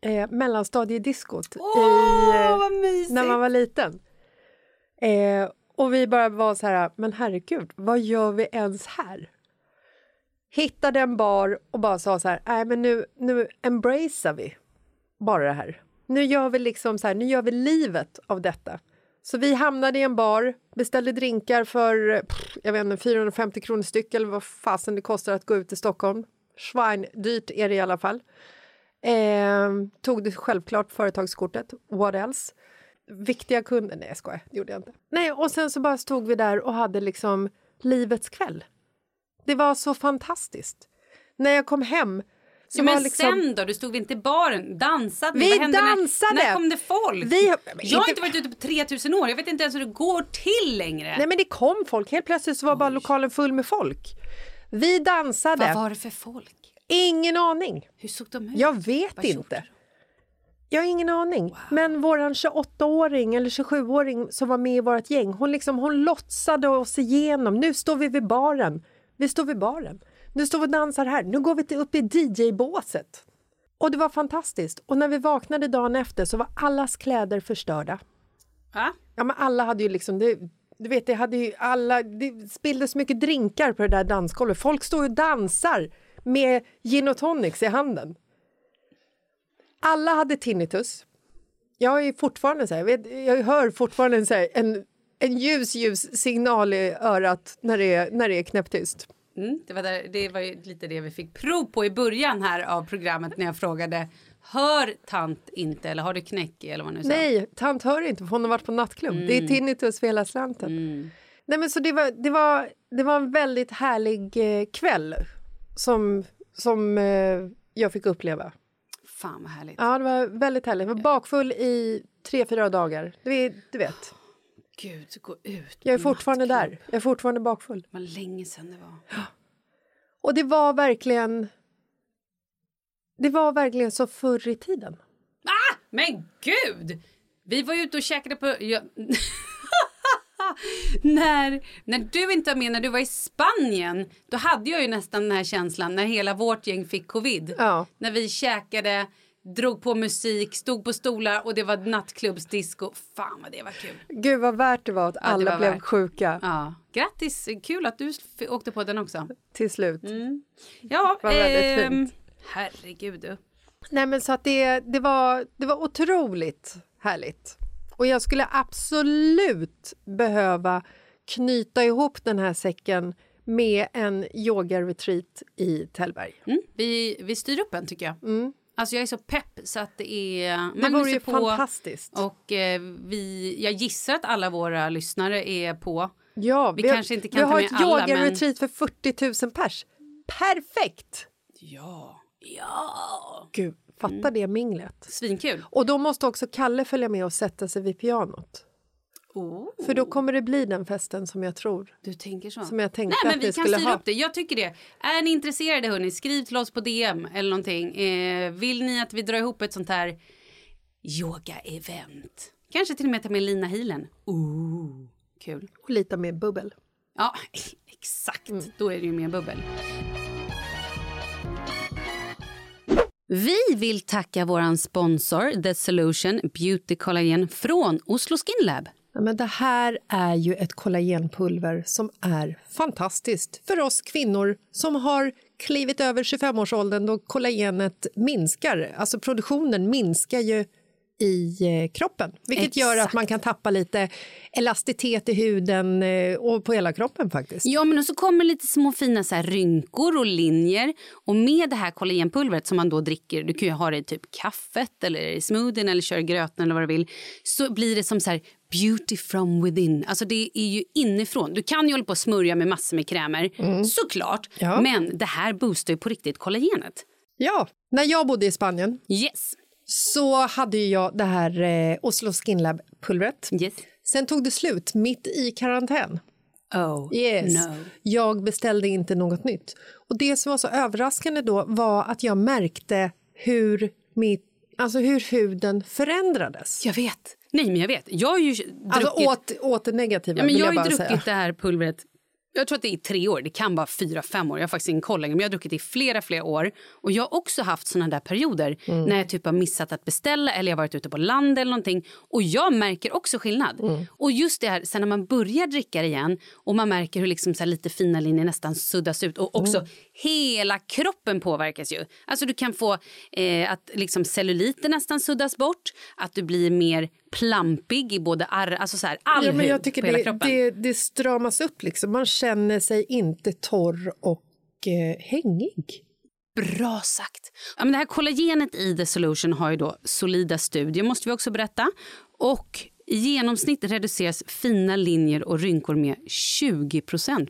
eh, mellanstadiediskot i, eh, när man var liten. Eh, och vi bara var så här, men herregud, vad gör vi ens här? Hittade en bar och bara sa så här, nej men nu, nu embracear vi bara det här. Nu gör vi liksom så här, nu gör vi livet av detta. Så vi hamnade i en bar, beställde drinkar för pff, jag vet inte, 450 kronor styck eller vad fasen det kostar att gå ut i Stockholm. Schweindyrt är det i alla fall. Eh, tog det självklart företagskortet, what else? Viktiga kunder, nej jag skojar, det gjorde jag inte. Nej, och sen så bara stod vi där och hade liksom livets kväll. Det var så fantastiskt. När jag kom hem Ja, men liksom... sen då? Du stod inte i baren? Dansade? Vi dansade! När, när kom det folk? Vi jag har inte- inte varit ute på 3000 år. Jag vet inte ens hur det går till längre. Nej men det kom folk, helt plötsligt så var bara lokalen full med folk. Vi dansade. Vad var det för folk? Ingen aning. Hur såg de ut? Jag vet Vad inte. Jag har ingen aning. Men vår 28-åring eller 27-åring som var med i vårt gäng, hon, liksom, hon lotsade oss igenom. Nu står vi vid baren. Vi står vid baren. Nu står vi och dansar här. Nu går vi till, upp i DJ-båset. Och det var fantastiskt. Och när vi vaknade dagen efter så var allas kläder förstörda. Va? Ja, men alla hade ju liksom... Det, du vet, det, hade ju alla, det spilldes mycket drinkar på det där dansgolvet. Folk står och dansar med gin och tonics i handen. Alla hade tinnitus. Jag är fortfarande så här, jag, vet, jag hör fortfarande så här, en, en ljus, ljus signal i örat när det är, när det är knäpptyst. Mm, det, var där, det var ju lite det vi fick prov på i början här av programmet när jag frågade Hör tant inte eller har du knäck eller vad nu? Nej, tant hör inte för hon har varit på nattklubb. Det är tinnitus för hela slanten. Nej, men så det, var, det, var, det var en väldigt härlig eh, kväll som, som eh, jag fick uppleva. Fan vad härligt. Ja, det var väldigt härligt. Jag var bakfull i tre, fyra dagar. Du, du vet, Gud, gå ut. jag är fortfarande nattklubb. där. Jag är fortfarande bakfull. Var länge sedan det var. Och det var verkligen... Det var verkligen så förr i tiden. Men gud! Vi var ute och käkade på... Ja. när, när du inte var med, när du var i Spanien, då hade jag ju nästan den här känslan när hela vårt gäng fick covid. Ja. När vi käkade, drog på musik, stod på stolar och det var nattklubbsdisco. Fan vad det var kul. Gud vad värt det var att det alla var blev värt. sjuka Ja. Grattis, kul att du åkte på den också. till slut. Ja, Vad väldigt ehm, fint. herregud du. Nej, men så att det, det, var, det var otroligt härligt. Och jag skulle absolut behöva knyta ihop den här säcken med en yoga-retreat i Tällberg. Mm, vi, vi styr upp en tycker jag. Alltså jag är så pepp så att det är... Mm. Det Magnus vore ju på fantastiskt. och eh, vi, jag gissar att alla våra lyssnare är på. Ja, Vi har- kanske inte vi kan ta har ett alla, men- yoga-retreat för 40 000 pers. Perfekt! Ja. Ja. Gud, fatta det minglet. Svinkul. Och då måste också Kalle följa med och sätta sig vid pianot. Oh, För då kommer det bli den festen som jag tror. du tänker så. Som jag tänkte Nej, men att vi vi kan styra ha. upp det. Jag tycker det. Är ni intresserade hörni, skriv till oss på DM eller någonting. Eh, vill ni att vi drar ihop ett sånt här yoga-event? Kanske till och med ta med Lina Healen. Ooh, kul. Och lite mer bubbel. Ja, exakt. Då är det ju mer bubbel. Vi vill tacka vår sponsor The Solution Beauty Collagen från Oslo Skin Lab. Men det här är ju ett kollagenpulver som är fantastiskt för oss kvinnor som har klivit över 25-årsåldern då kollagenet minskar. Alltså produktionen minskar ju i eh, kroppen, vilket gör att man kan tappa lite elastitet i huden eh, och på hela kroppen faktiskt. Ja, men och så kommer lite små fina så här rynkor och linjer. Och med det här kollagenpulvret som man då dricker, du kan ju ha det i typ kaffet eller i smoothien eller kör i gröten eller vad du vill. Så blir det som så här beauty from within. Alltså det är ju inifrån. Du kan ju hålla på och smörja med massor med krämer, såklart. Ja. Men det här boostar ju på riktigt kollagenet. Ja, när jag bodde i Spanien Yes. så hade jag det här eh, Oslo Skin Lab-pulvret. Yes. Sen tog det slut mitt i karantän. Oh, Yes. no. Jag beställde inte något nytt. Och Det som var så överraskande då var att jag märkte hur, mitt, alltså hur huden förändrades. Jag vet. Nej, men jag vet. Jag har ju Alltså druckit... åt, åt det negativa, Ja, men jag jag, har druckit säga. det här pulvret jag tror att det är i tre år, det kan vara fyra, fem år. Jag har faktiskt ingen koll längre, men jag har druckit det i flera, flera år. Och jag har också haft såna där perioder Mm. när jag typ har missat att beställa eller jag varit ute på land eller någonting. Och jag märker också skillnad. Mm. Och just det här, sen när man börjar dricka igen och man märker hur liksom så här lite fina linjer nästan suddas ut och också Mm. hela kroppen påverkas ju. Alltså du kan få eh, att liksom celluliten nästan suddas bort, att du blir mer plampig i både arr, alltså så här, all Ja, men hud jag tycker på hela det, kroppen. det, det stramas upp. Liksom. Man känner sig inte torr och eh, hängig. Bra sagt. Ja, men det här kollagenet i The Solution har ju då solida studier, måste vi också berätta. Och i genomsnitt reduceras fina linjer och rynkor med 20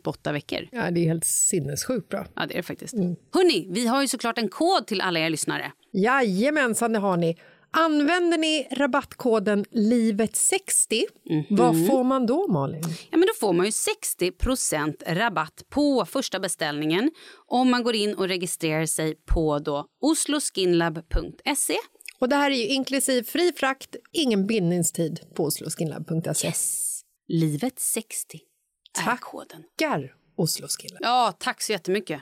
på åtta veckor. Ja, det är helt sinnessjukt bra. Ja, det är det faktiskt. Mm. Hörni, vi har ju såklart en kod till alla er lyssnare. Jajamensan, det har ni. Använder ni rabattkoden LIVET60, vad får man då Malin? Ja, men då får man ju 60% rabatt på första beställningen om man går in och registrerar sig på då osloskinlab.se. Och det här är ju inklusive fri frakt, ingen bindningstid på osloskinlab.se. Yes. Livet 60 är koden. Tackar Osloskinlab. Ja, tack så jättemycket.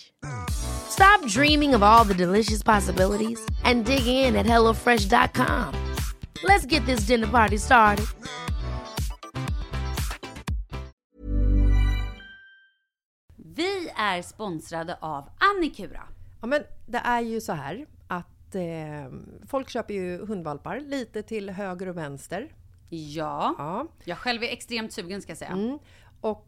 Stop dreaming of all the delicious possibilities and dig in at HelloFresh.com. Let's get this dinner party started. Vi är sponsrade av Annikura. Ja, men det är ju så här att eh, folk köper ju hundvalpar lite till höger och vänster. Ja, Ja. jag själv är extremt sugen ska jag säga. Mm. Och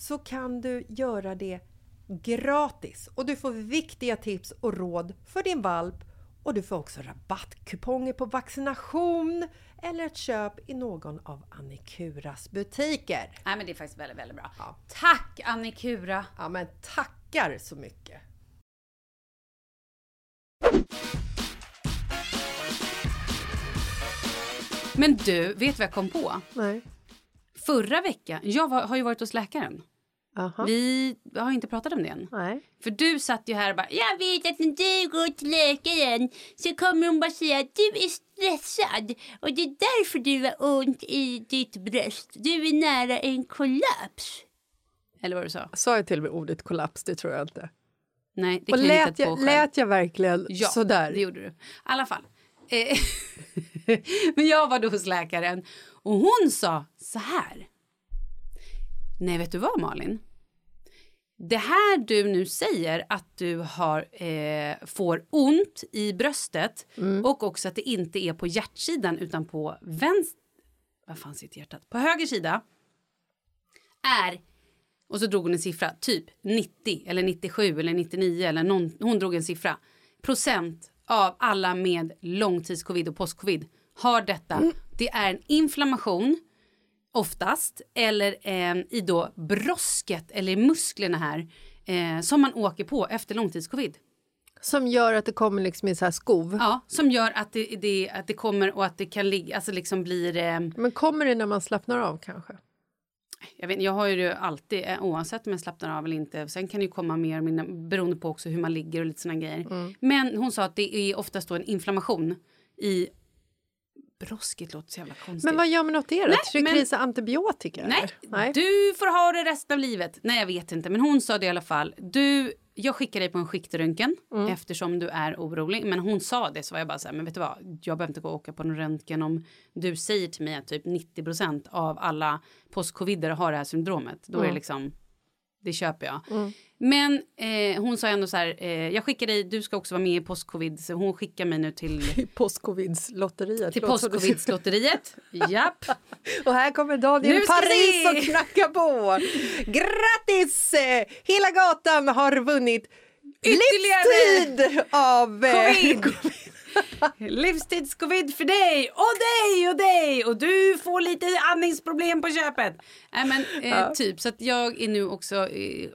så kan du göra det gratis och du får viktiga tips och råd för din valp och du får också rabattkuponger på vaccination eller ett köp i någon av Annikuras butiker. Nej men det är faktiskt väldigt, väldigt bra. Ja. Tack Annikura! Ja men tackar så mycket! Men du, vet vad jag kom på? Nej. Förra veckan, jag var, har ju varit hos läkaren. Aha. Vi har inte pratat om det än. Nej. För du satt ju här och bara, jag vet att när du går till läkaren så kommer hon bara säga att du är stressad och det är därför du har ont i ditt bröst. Du är nära en kollaps. Eller vad du sa? Sa jag till och med ordet kollaps? Det tror jag inte. Nej, det Och kan jag lät jag, själv. lät jag verkligen Ja, sådär? det gjorde du. I alla fall. Eh, Men jag var då hos läkaren och hon sa så här. Nej, vet du vad Malin? Det här du nu säger att du har, eh, får ont i bröstet och också att det inte är på hjärtsidan utan på vänster... Vad fan sitter hjärtat? På höger sida är och så drog hon en siffra, typ 90 eller 97 eller 99 eller någon, hon drog en siffra. Procent av alla med långtidscovid och postcovid har detta. Det är en inflammation oftast eller eh, i då brosket eller i musklerna här eh, som man åker på efter långtidscovid. Som gör att det kommer liksom i så här skov. Ja, som gör att det, det, att det kommer och att det kan ligga, alltså liksom blir eh, Men kommer det när man slappnar av kanske? Jag, vet, jag har ju det alltid, eh, oavsett om jag slappnar av eller inte. Sen kan det ju komma mer mina, beroende på också hur man ligger och lite såna grejer. Mm. Men hon sa att det är oftast då en inflammation i brosket. låter så jävla konstigt. Men vad gör man åt det då? Trycker men- i sig antibiotika? Nej? Nej. du får ha det resten av livet. Nej, jag vet inte. Men hon sa det i alla fall. Du, jag skickar dig på en skiktröntgen Mm. eftersom du är orolig. Men hon sa det så var jag bara så här, men vet du vad? Jag behöver inte gå och åka på någon röntgen om du säger till mig att typ 90% av alla postcovider har det här syndromet. Då är det Mm. liksom, det köper jag. Men eh, hon sa ändå så här, eh, jag skickar dig, du ska också vara med i postcovid. Så hon skickar mig nu till, Postcovidslotteriet. till postcovidslotteriet. Japp. Och här kommer Daniel Nu Paris och knackar på. Grattis! Hela gatan har vunnit Ytterligare livstid av... eh, Covid! Livstidscovid för dig och dig och dig och du får lite andningsproblem på köpet. Nej men eh, typ så att jag är nu också eh,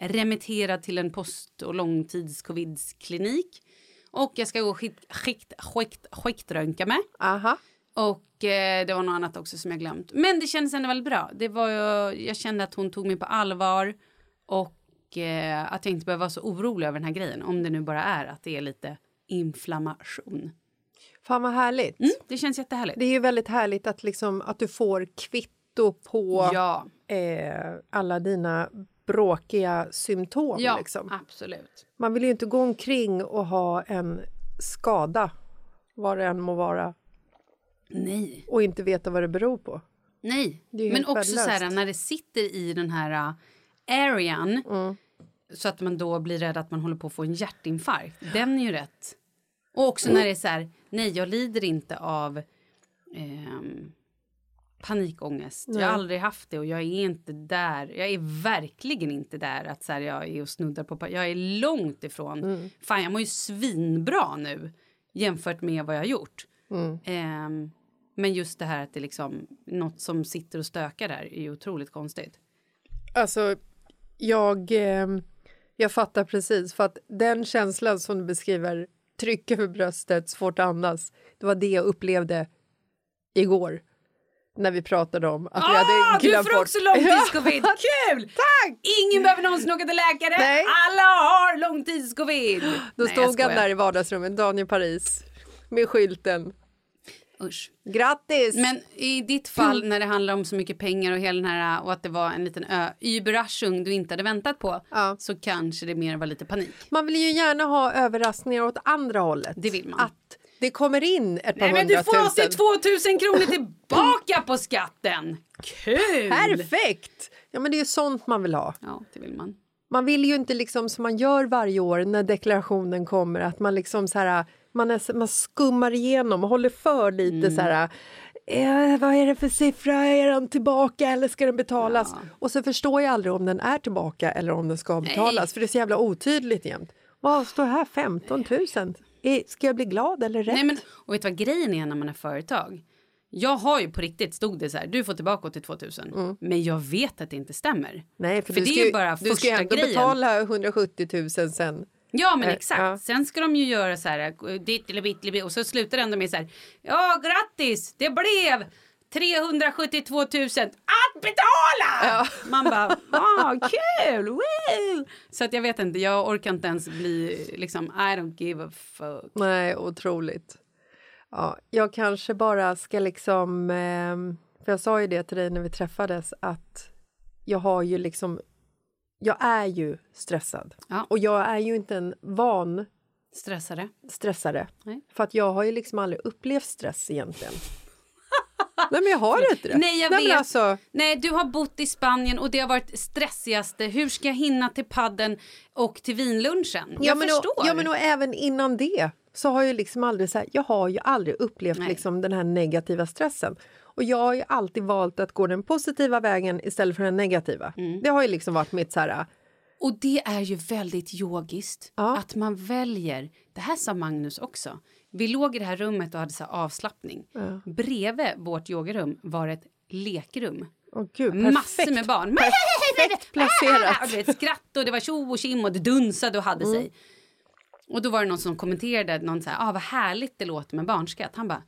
remitterad till en post och långtidscovidsklinik. Och jag ska gå skikt, skikt, skikt, skiktröntga mig. Aha. Och eh, det var något annat också som jag glömt. Men det kändes ändå väldigt bra. Det var, ju- jag kände att hon tog mig på allvar. Och eh, att jag inte behöver vara så orolig över den här grejen. Om det nu bara är att det är lite inflammation. Fan vad härligt. Mm, det känns jättehärligt. Det är ju väldigt härligt att, liksom, att du får kvitto på Ja, eh, alla dina bråkiga symptom. ja Liksom. absolut. Man vill ju inte gå omkring och ha en skada, vad det än må vara, Nej, och inte veta vad det beror på. nej. Men också så här när det sitter i den här uh, arean. Mm. Så att man då blir rädd att man håller på att få en hjärtinfarkt. Den är ju rätt. Och också när det är så här, nej jag lider inte av ehm, panikångest. Jag Nej. har aldrig haft det och jag är inte där. Jag är verkligen inte där att så här, jag är och snuddar på. Jag är långt ifrån. Mm. Fan jag mår ju svinbra nu jämfört med vad jag har gjort. Mm. Ehm, men just det här att det är liksom något som sitter och stökar där är ju otroligt konstigt. Alltså, jag, eh, jag fattar precis. För att den känslan som du beskriver, tryck över bröstet, svårt att andas, det var det jag upplevde igår. När vi pratade om att vi hade Ah, du glömt får bort- också långtidscovid! Kul! Tack! Ingen behöver någonsin åka till läkare. Nej. Alla har långtidscovid. Då Nej, stod han där i vardagsrummet, Daniel Paris, med skylten. Usch. Grattis! Men i ditt fall när det handlar om så mycket pengar och hela den här och att det var en liten ö, Überraschung du inte hade väntat på Ja. så kanske det mer var lite panik. Man vill ju gärna ha överraskningar åt andra hållet. Det vill man. Att det kommer in ett par Nej men du får hundratusen. 82 000 kronor tillbaka på skatten. Kul! Perfekt! Ja, men det är ju sånt man vill ha. Ja, det vill man. Man vill ju inte liksom som man gör varje år när deklarationen kommer att man liksom så här, man, är, man skummar igenom och håller för lite så här eh, vad är det för siffra, är den tillbaka eller ska den betalas? Och så förstår jag aldrig om den är tillbaka eller om den ska betalas för det är så jävla otydligt jämt. Vad står här, 15 000? Eh, Ska jag bli glad eller rätt? Nej, men, och vet du vad grejen är när man är företag? Jag har ju på riktigt stod det så här, du får tillbaka 82 000. Men jag vet att det inte stämmer. Nej, för, För du det ska, är ju- bara du ska ju första ändå grejen. betala 170 000 sen Ja, men Eh, exakt. ja. Sen ska de ju göra så här, eh, ditt eller bitt eller bitt, och så slutar det ändå med så här, ja grattis, det blev 372 000 att betala! Man bara, ah, kul, woo! Så att jag vet inte, jag orkar inte ens bli liksom, I don't give a fuck. Nej, otroligt. Ja, jag kanske bara ska liksom... ehm, för jag sa ju det till dig när vi träffades att jag har ju liksom... Jag är ju stressad. Ja. Och jag är ju inte en van Stressade. stressare. Nej. För att jag har ju liksom aldrig upplevt stress egentligen. Nej, men jag har inte det. Nej, jag men vet. Alltså, Nej, du har bott i Spanien och det har varit stressigaste. Hur ska jag hinna till padden och till vinlunchen? Jag ja, men förstår. Och, ja, men och även innan det så har jag liksom aldrig så här, jag har ju aldrig upplevt Nej. liksom den här negativa stressen. Och jag har ju alltid valt att gå den positiva vägen istället för den negativa. Mm. Det har ju liksom varit mitt så här, Och det är ju väldigt yogiskt Ja. att man väljer. Det här sa Magnus också. Vi låg i det här rummet och hade så avslappning. Bredvid vårt yogarum var ett lekrum. åh gud. Massor med barn. Perfekt placerat. Och du vet, skratt och det var tjo och kim och det dunsade och hade Mm. sig. Och då var det någon som kommenterade någon så här, ah, vad härligt det låter med barnskratt. Han bara,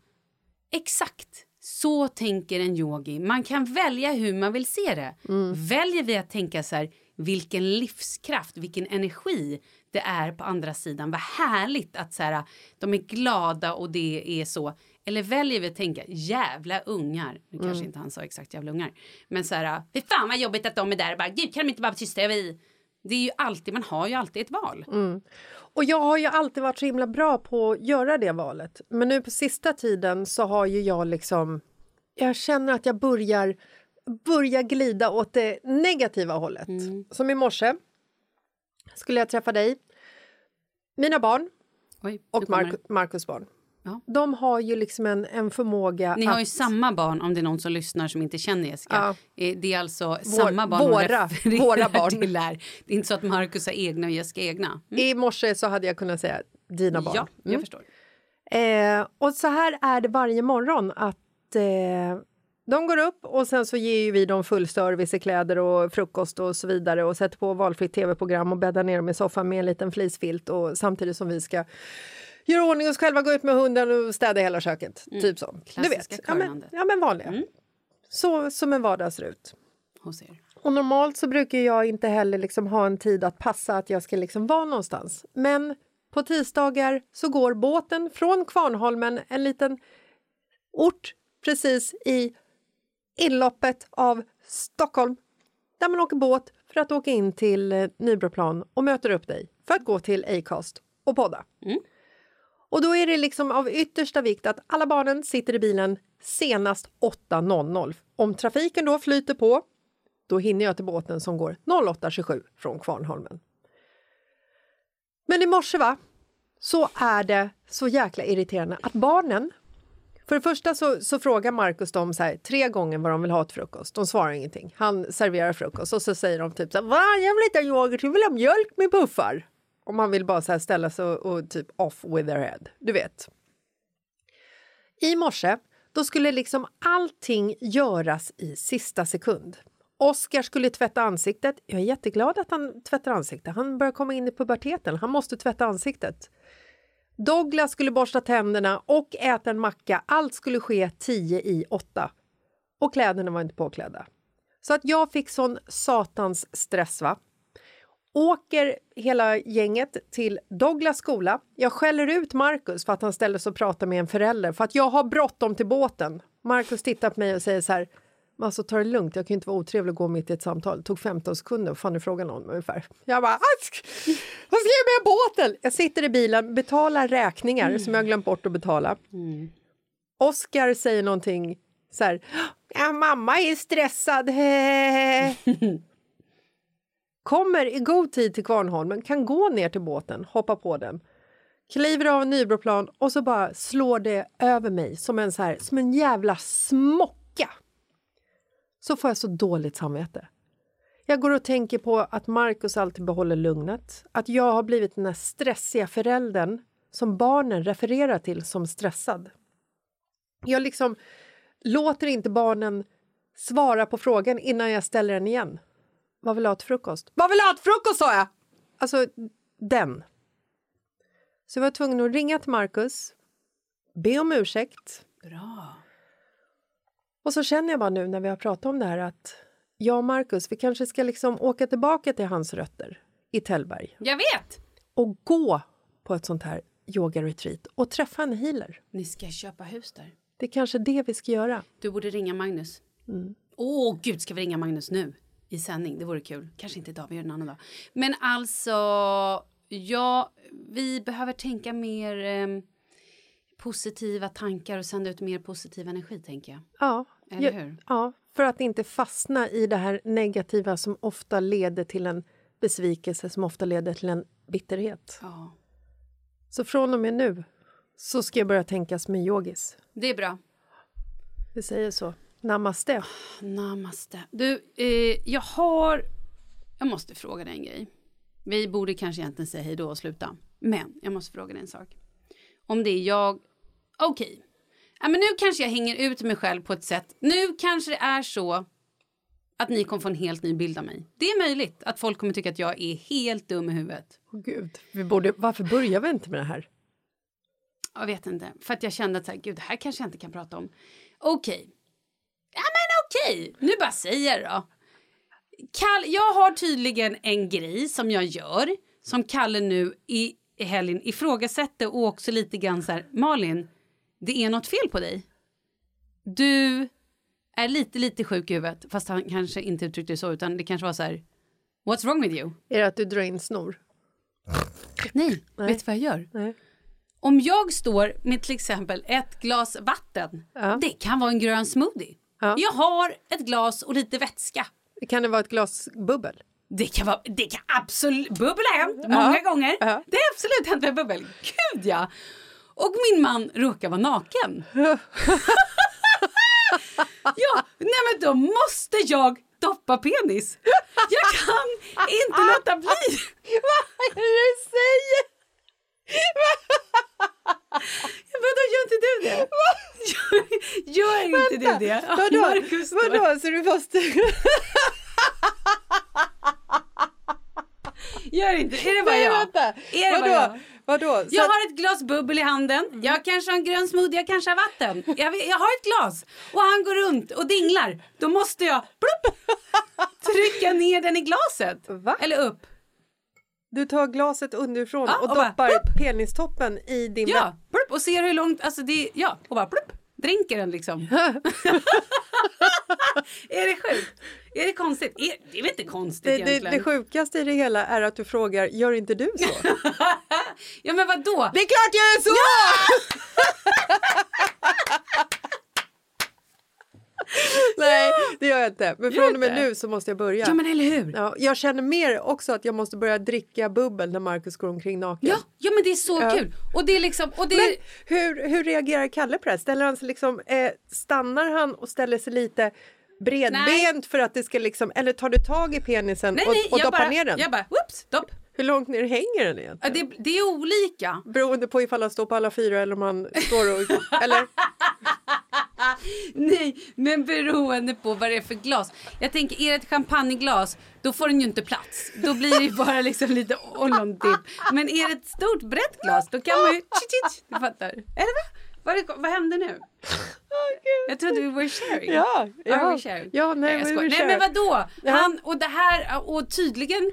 exakt så tänker en yogi. Man kan välja hur man vill se det. Mm. Väljer vi att tänka så här, vilken livskraft, vilken energi det är på andra sidan. Vad härligt att så här, de är glada och det är så. Eller väljer vi att tänka jävla ungar. Nu Mm. kanske inte han sa exakt jävla ungar. Men så här, fy fan vad jobbigt att de är där. Bara, Gud kan de inte bara vara tysta? Vi? Det är ju alltid, man har ju alltid ett val. Mm. Och jag har ju alltid varit så himla bra på att göra det valet. Men nu på sista tiden så har ju jag liksom... Jag känner att jag börjar, börjar glida åt det negativa hållet. Som i morse skulle jag träffa dig, mina barn Oj, och Marcus barn. Ja. De har ju liksom en, en förmåga Ni att... har ju samma barn om det är någon som lyssnar som inte känner Jessica. Eh, Det är alltså samma barn våra- våra barn. till här. Det är inte så att Markus har egna och Jessica egna. Mm. I morse så hade jag kunnat säga dina barn. Ja, jag Mm. förstår. Eh, och så här är det varje morgon att eh, de går upp och sen så ger vi dem full service i kläder och frukost och så vidare och sätter på valfritt tv-program och bäddar ner dem i soffan med en liten flisfilt och samtidigt som vi ska göra ordning oss själva, gå ut med hunden och städa hela köket. Typ så. Du Mm. Klassiska vet. Ja men, ja men vanliga. Mm. Så som en vardag ser ut. Hos er. Och normalt så brukar jag inte heller liksom ha en tid att passa att jag ska liksom vara någonstans. Men på tisdagar så går båten från Kvarnholmen, en liten ort precis i inloppet av Stockholm där man åker båt för att åka in till eh, Nybroplan och möter upp dig för att gå till Acast och podda. Och då är det liksom av yttersta vikt att alla barnen sitter i bilen senast 8.00. Om trafiken då flyter på, då hinner jag till båten som går 08.27 från Kvarnholmen. Men i morse va, så är det så jäkla irriterande att barnen för det första så, så frågar Markus dem så här, tre gånger vad de vill ha till frukost. De svarar ingenting. Han serverar frukost och så säger de typ så här, Va, jag vill inte ha yoghurt, jag vill ha mjölk med puffar om man vill bara så här ställa sig och, och typ off with their head. Du vet. I morse då skulle liksom allting göras i sista sekund. Oskar skulle tvätta ansiktet. Jag är jätteglad att han tvättar ansiktet. Han börjar komma in i puberteten. Han måste tvätta ansiktet. Douglas skulle borsta tänderna och äta en macka. Allt skulle ske tio i åtta. Och kläderna var inte påklädda. Så att jag fick sån satans stress. va? Åker hela gänget till Douglas skola. Jag skäller ut Marcus för att han ställer sig och pratar med en förälder för att jag har bråttom till båten. Marcus tittar på mig och säger så här alltså, ta det lugnt, jag kan ju inte vara otrevlig och gå mitt i ett samtal. Det tog 15 sekunder, fan är frågan om ungefär? Jag bara, "Ask! vad ska jag med båten? Jag sitter i bilen, betalar räkningar som jag har glömt bort att betala. Oscar säger någonting så här, ja, mamma är stressad. Kommer i god tid till Kvarnholmen, kan gå ner till båten, hoppa på den. Kliver av en Nybroplan och så bara slår det över mig som en, så här, som en jävla smocka. Så får jag så dåligt samvete. Jag går och tänker på att Markus alltid behåller lugnet. Att jag har blivit den där stressiga föräldern som barnen refererar till som stressad. Jag liksom låter inte barnen svara på frågan innan jag ställer den igen. Vad vill du ha till frukost? Vad vill du ha till frukost sa jag! Alltså, den. Så jag var tvungen att ringa till Marcus, be om ursäkt. Bra. Och så känner jag bara nu när vi har pratat om det här att jag och Marcus, vi kanske ska liksom åka tillbaka till hans rötter i Tällberg Jag vet! och gå på ett sånt här yoga-retreat och träffa en healer. Ni ska köpa hus där. Det är kanske det vi ska göra. Du borde ringa Magnus. Åh, gud, ska vi ringa Magnus nu? I sändning, det vore kul. Kanske inte idag, vi gör det en annan dag. Men alltså, ja, vi behöver tänka mer em, positiva tankar och sända ut mer positiv energi, tänker jag. Ja, Eller hur? ja, för att inte fastna i det här negativa som ofta leder till en besvikelse som ofta leder till en bitterhet. Ja, Så från och med nu så ska jag börja tänka som en yogis. det är bra. Vi säger så. Namaste. Namaste. Du, eh, jag har... Jag måste fråga dig en grej. Vi borde kanske egentligen säga hej då och sluta. Men jag måste fråga dig en sak. Om det är jag... Okej. Ja, men nu kanske jag hänger ut mig själv på ett sätt. Nu kanske det är så att ni kommer få en helt ny bild av mig. Det är möjligt att folk kommer tycka att jag är helt dum i huvudet. Åh Gud, vi borde, varför börjar vi inte med det här? Jag vet inte. För att jag kände att så här, gud, det här kanske jag inte kan prata om. Okej. Ja, men okej. Nu bara säger jag då. Kall, jag har tydligen en grej som jag gör som Kalle nu i, i helgen ifrågasätter och också lite grann så här, Malin, det är något fel på dig. Du är lite, lite sjuk i huvudet, fast han kanske inte uttryckte det så, utan det kanske var så här, what's wrong with you? Är det att du drar in snor? Nej, vet du vad jag gör? Nej. Om jag står med till exempel ett glas vatten, Ja. det kan vara en grön smoothie. Ja. Jag har ett glas och lite vätska. Kan det vara ett glas bubbel? Det kan, vara, det kan absolut... Bubbel har hänt många gånger. Ja. Det har absolut hänt med bubbel. Gud, ja! Och min man råkar vara naken. ja, nej men då måste jag doppa penis. Jag kan inte låta bli. Vad är det du säger? Gör inte du det? Gör, gör inte du det? Vadå? Marcus Vadå? Så du måste... Gör inte, är det bara jag? vänta. Är det bara Vadå? jag? Vadå? Så Jag har ett glas bubbel i handen. Jag kanske har en grön smoothie, jag kanske har vatten. Jag, jag har ett glas och han går runt och dinglar. Då måste jag plupp, trycka ner den i glaset. Va? Eller upp. Du tar glaset underifrån Ja, och, och bara, doppar plupp. penistoppen i din... Ja, plupp, och ser hur långt, alltså det, ja, och bara plupp. Dränker den liksom. är det sjukt? Är det konstigt? Är, det är väl inte konstigt Det, det, egentligen? det sjukaste i det hela är att du frågar, gör inte du så? ja men vad då? det är klart jag är så! Nej, det gör jag inte. Men Gör från och med inte? nu så måste jag börja. Ja men eller hur? Ja, jag känner mer också att jag måste börja dricka bubbel när Markus går omkring naken. Ja, ja men det är så Ja. kul. Och det är liksom, och det Men är, hur, hur reagerar Kalle på det här? Ställer han sig liksom, eh, stannar han och ställer sig lite bredbent Nej. för att det ska liksom, eller tar du tag i penisen nej och, nej, och doppar bara, ner den? jag bara, whoops, dopp. Hur långt ner hänger den Ja, egentligen? det, det är olika. Beroende på ifall han står på alla fyra eller om han står och... eller? Nej, men beroende på vad det är för glas. Jag tänker, är det ett champagneglas, då får den ju inte plats. Då blir det bara liksom lite ollontipp. Men är det ett stort brett glas, då kan man ju... Du fattar. Eller va? Vad, det- vad hände nu? Jag trodde vi were sharing. Ja, ja. Are we sharing? Ja, nej, skojar. were nej men vadå? Ja. Han, och det här, och tydligen...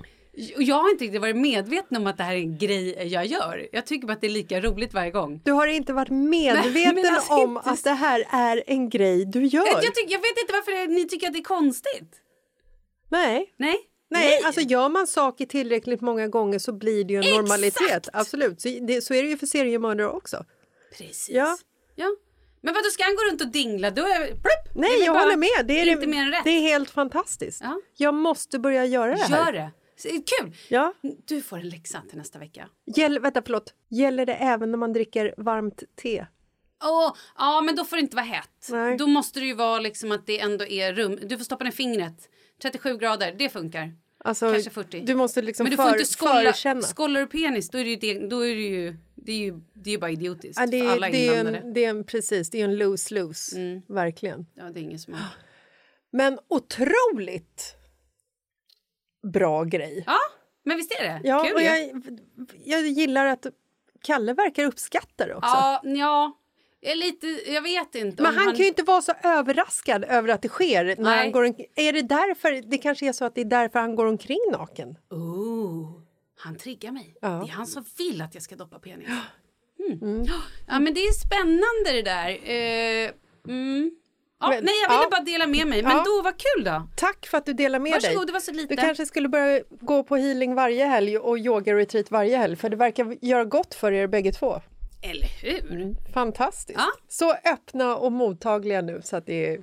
Och jag har inte riktigt varit medveten om att det här är en grej jag gör. Jag tycker bara att det är lika roligt varje gång. Du har inte varit medveten Nej, alltså om inte- att det här är en grej du gör? Jag, tycker, jag vet inte varför det- ni tycker att det är konstigt. Nej. Nej? Nej, alltså gör man saker tillräckligt många gånger så blir det ju en Exakt! normalitet. Absolut, så, det, så är det ju för seriemördare också. Precis. Ja. ja. Men vad då ska han gå runt och dingla? Då är plupp, är Nej, väl jag håller med. Det är, inte mer än rätt. det är helt fantastiskt. Ja. Jag måste börja göra det här. Gör det. Kul! Ja. Du får en läxa till nästa vecka. Gäll, vänta, förlåt. Gäller det även när man dricker varmt te? Åh, ja, men då får det inte vara hett. Nej. Då måste det ju vara liksom att det ändå är rum. Du får stoppa ner fingret. 37 grader, det funkar. Alltså, Kanske 40. Du måste liksom men du för, får inte skålla, förkänna. skållar du penis då är det ju, då är det ju, det är ju, det är ju bara idiotiskt Ja, det, för är, alla det, är en, det är en, precis, det är en lose-lose. Verkligen. Ja, det är ingen som har... Men otroligt bra grej. Ja, men visst är det? Ja, Kul och jag, jag gillar att Kalle verkar uppskatta det också. Ja, ja. Jag, lite, jag vet inte. Men om han, kan ju inte vara så överraskad över att det sker. När Nej. han går är det därför, det kanske är så att det är därför han går omkring naken? Oh, han triggar mig. Ja. Det är han som vill att jag ska doppa penis. Mm. Ja, men det är spännande det där. Eh, mm. Ja, Men- nej, jag ville ja. bara dela med mig. Men Ja. då, vad kul då. Tack för att du delar med dig. Varsågod, det var så lite. Du kanske skulle börja gå på healing varje helg och yoga-retreat varje helg för det verkar göra gott för er bägge två. Eller hur? Fantastiskt. Ja. Så öppna och mottagliga nu så att det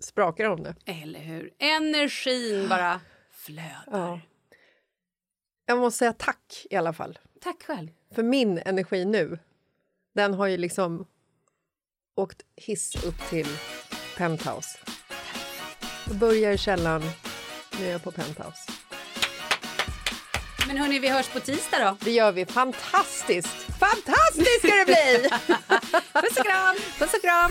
sprakar om det. Eller hur? Energin bara flödar. Ja. Jag måste säga tack i alla fall. Tack själv. För min energi nu, den har ju liksom åkt hiss upp till penthouse. Jag börjar i källaren, nu är jag på penthouse. Men hörni, vi hörs på tisdag då. Det gör vi. Fantastiskt! Fantastiskt ska det bli! Puss och kram! Puss och kram!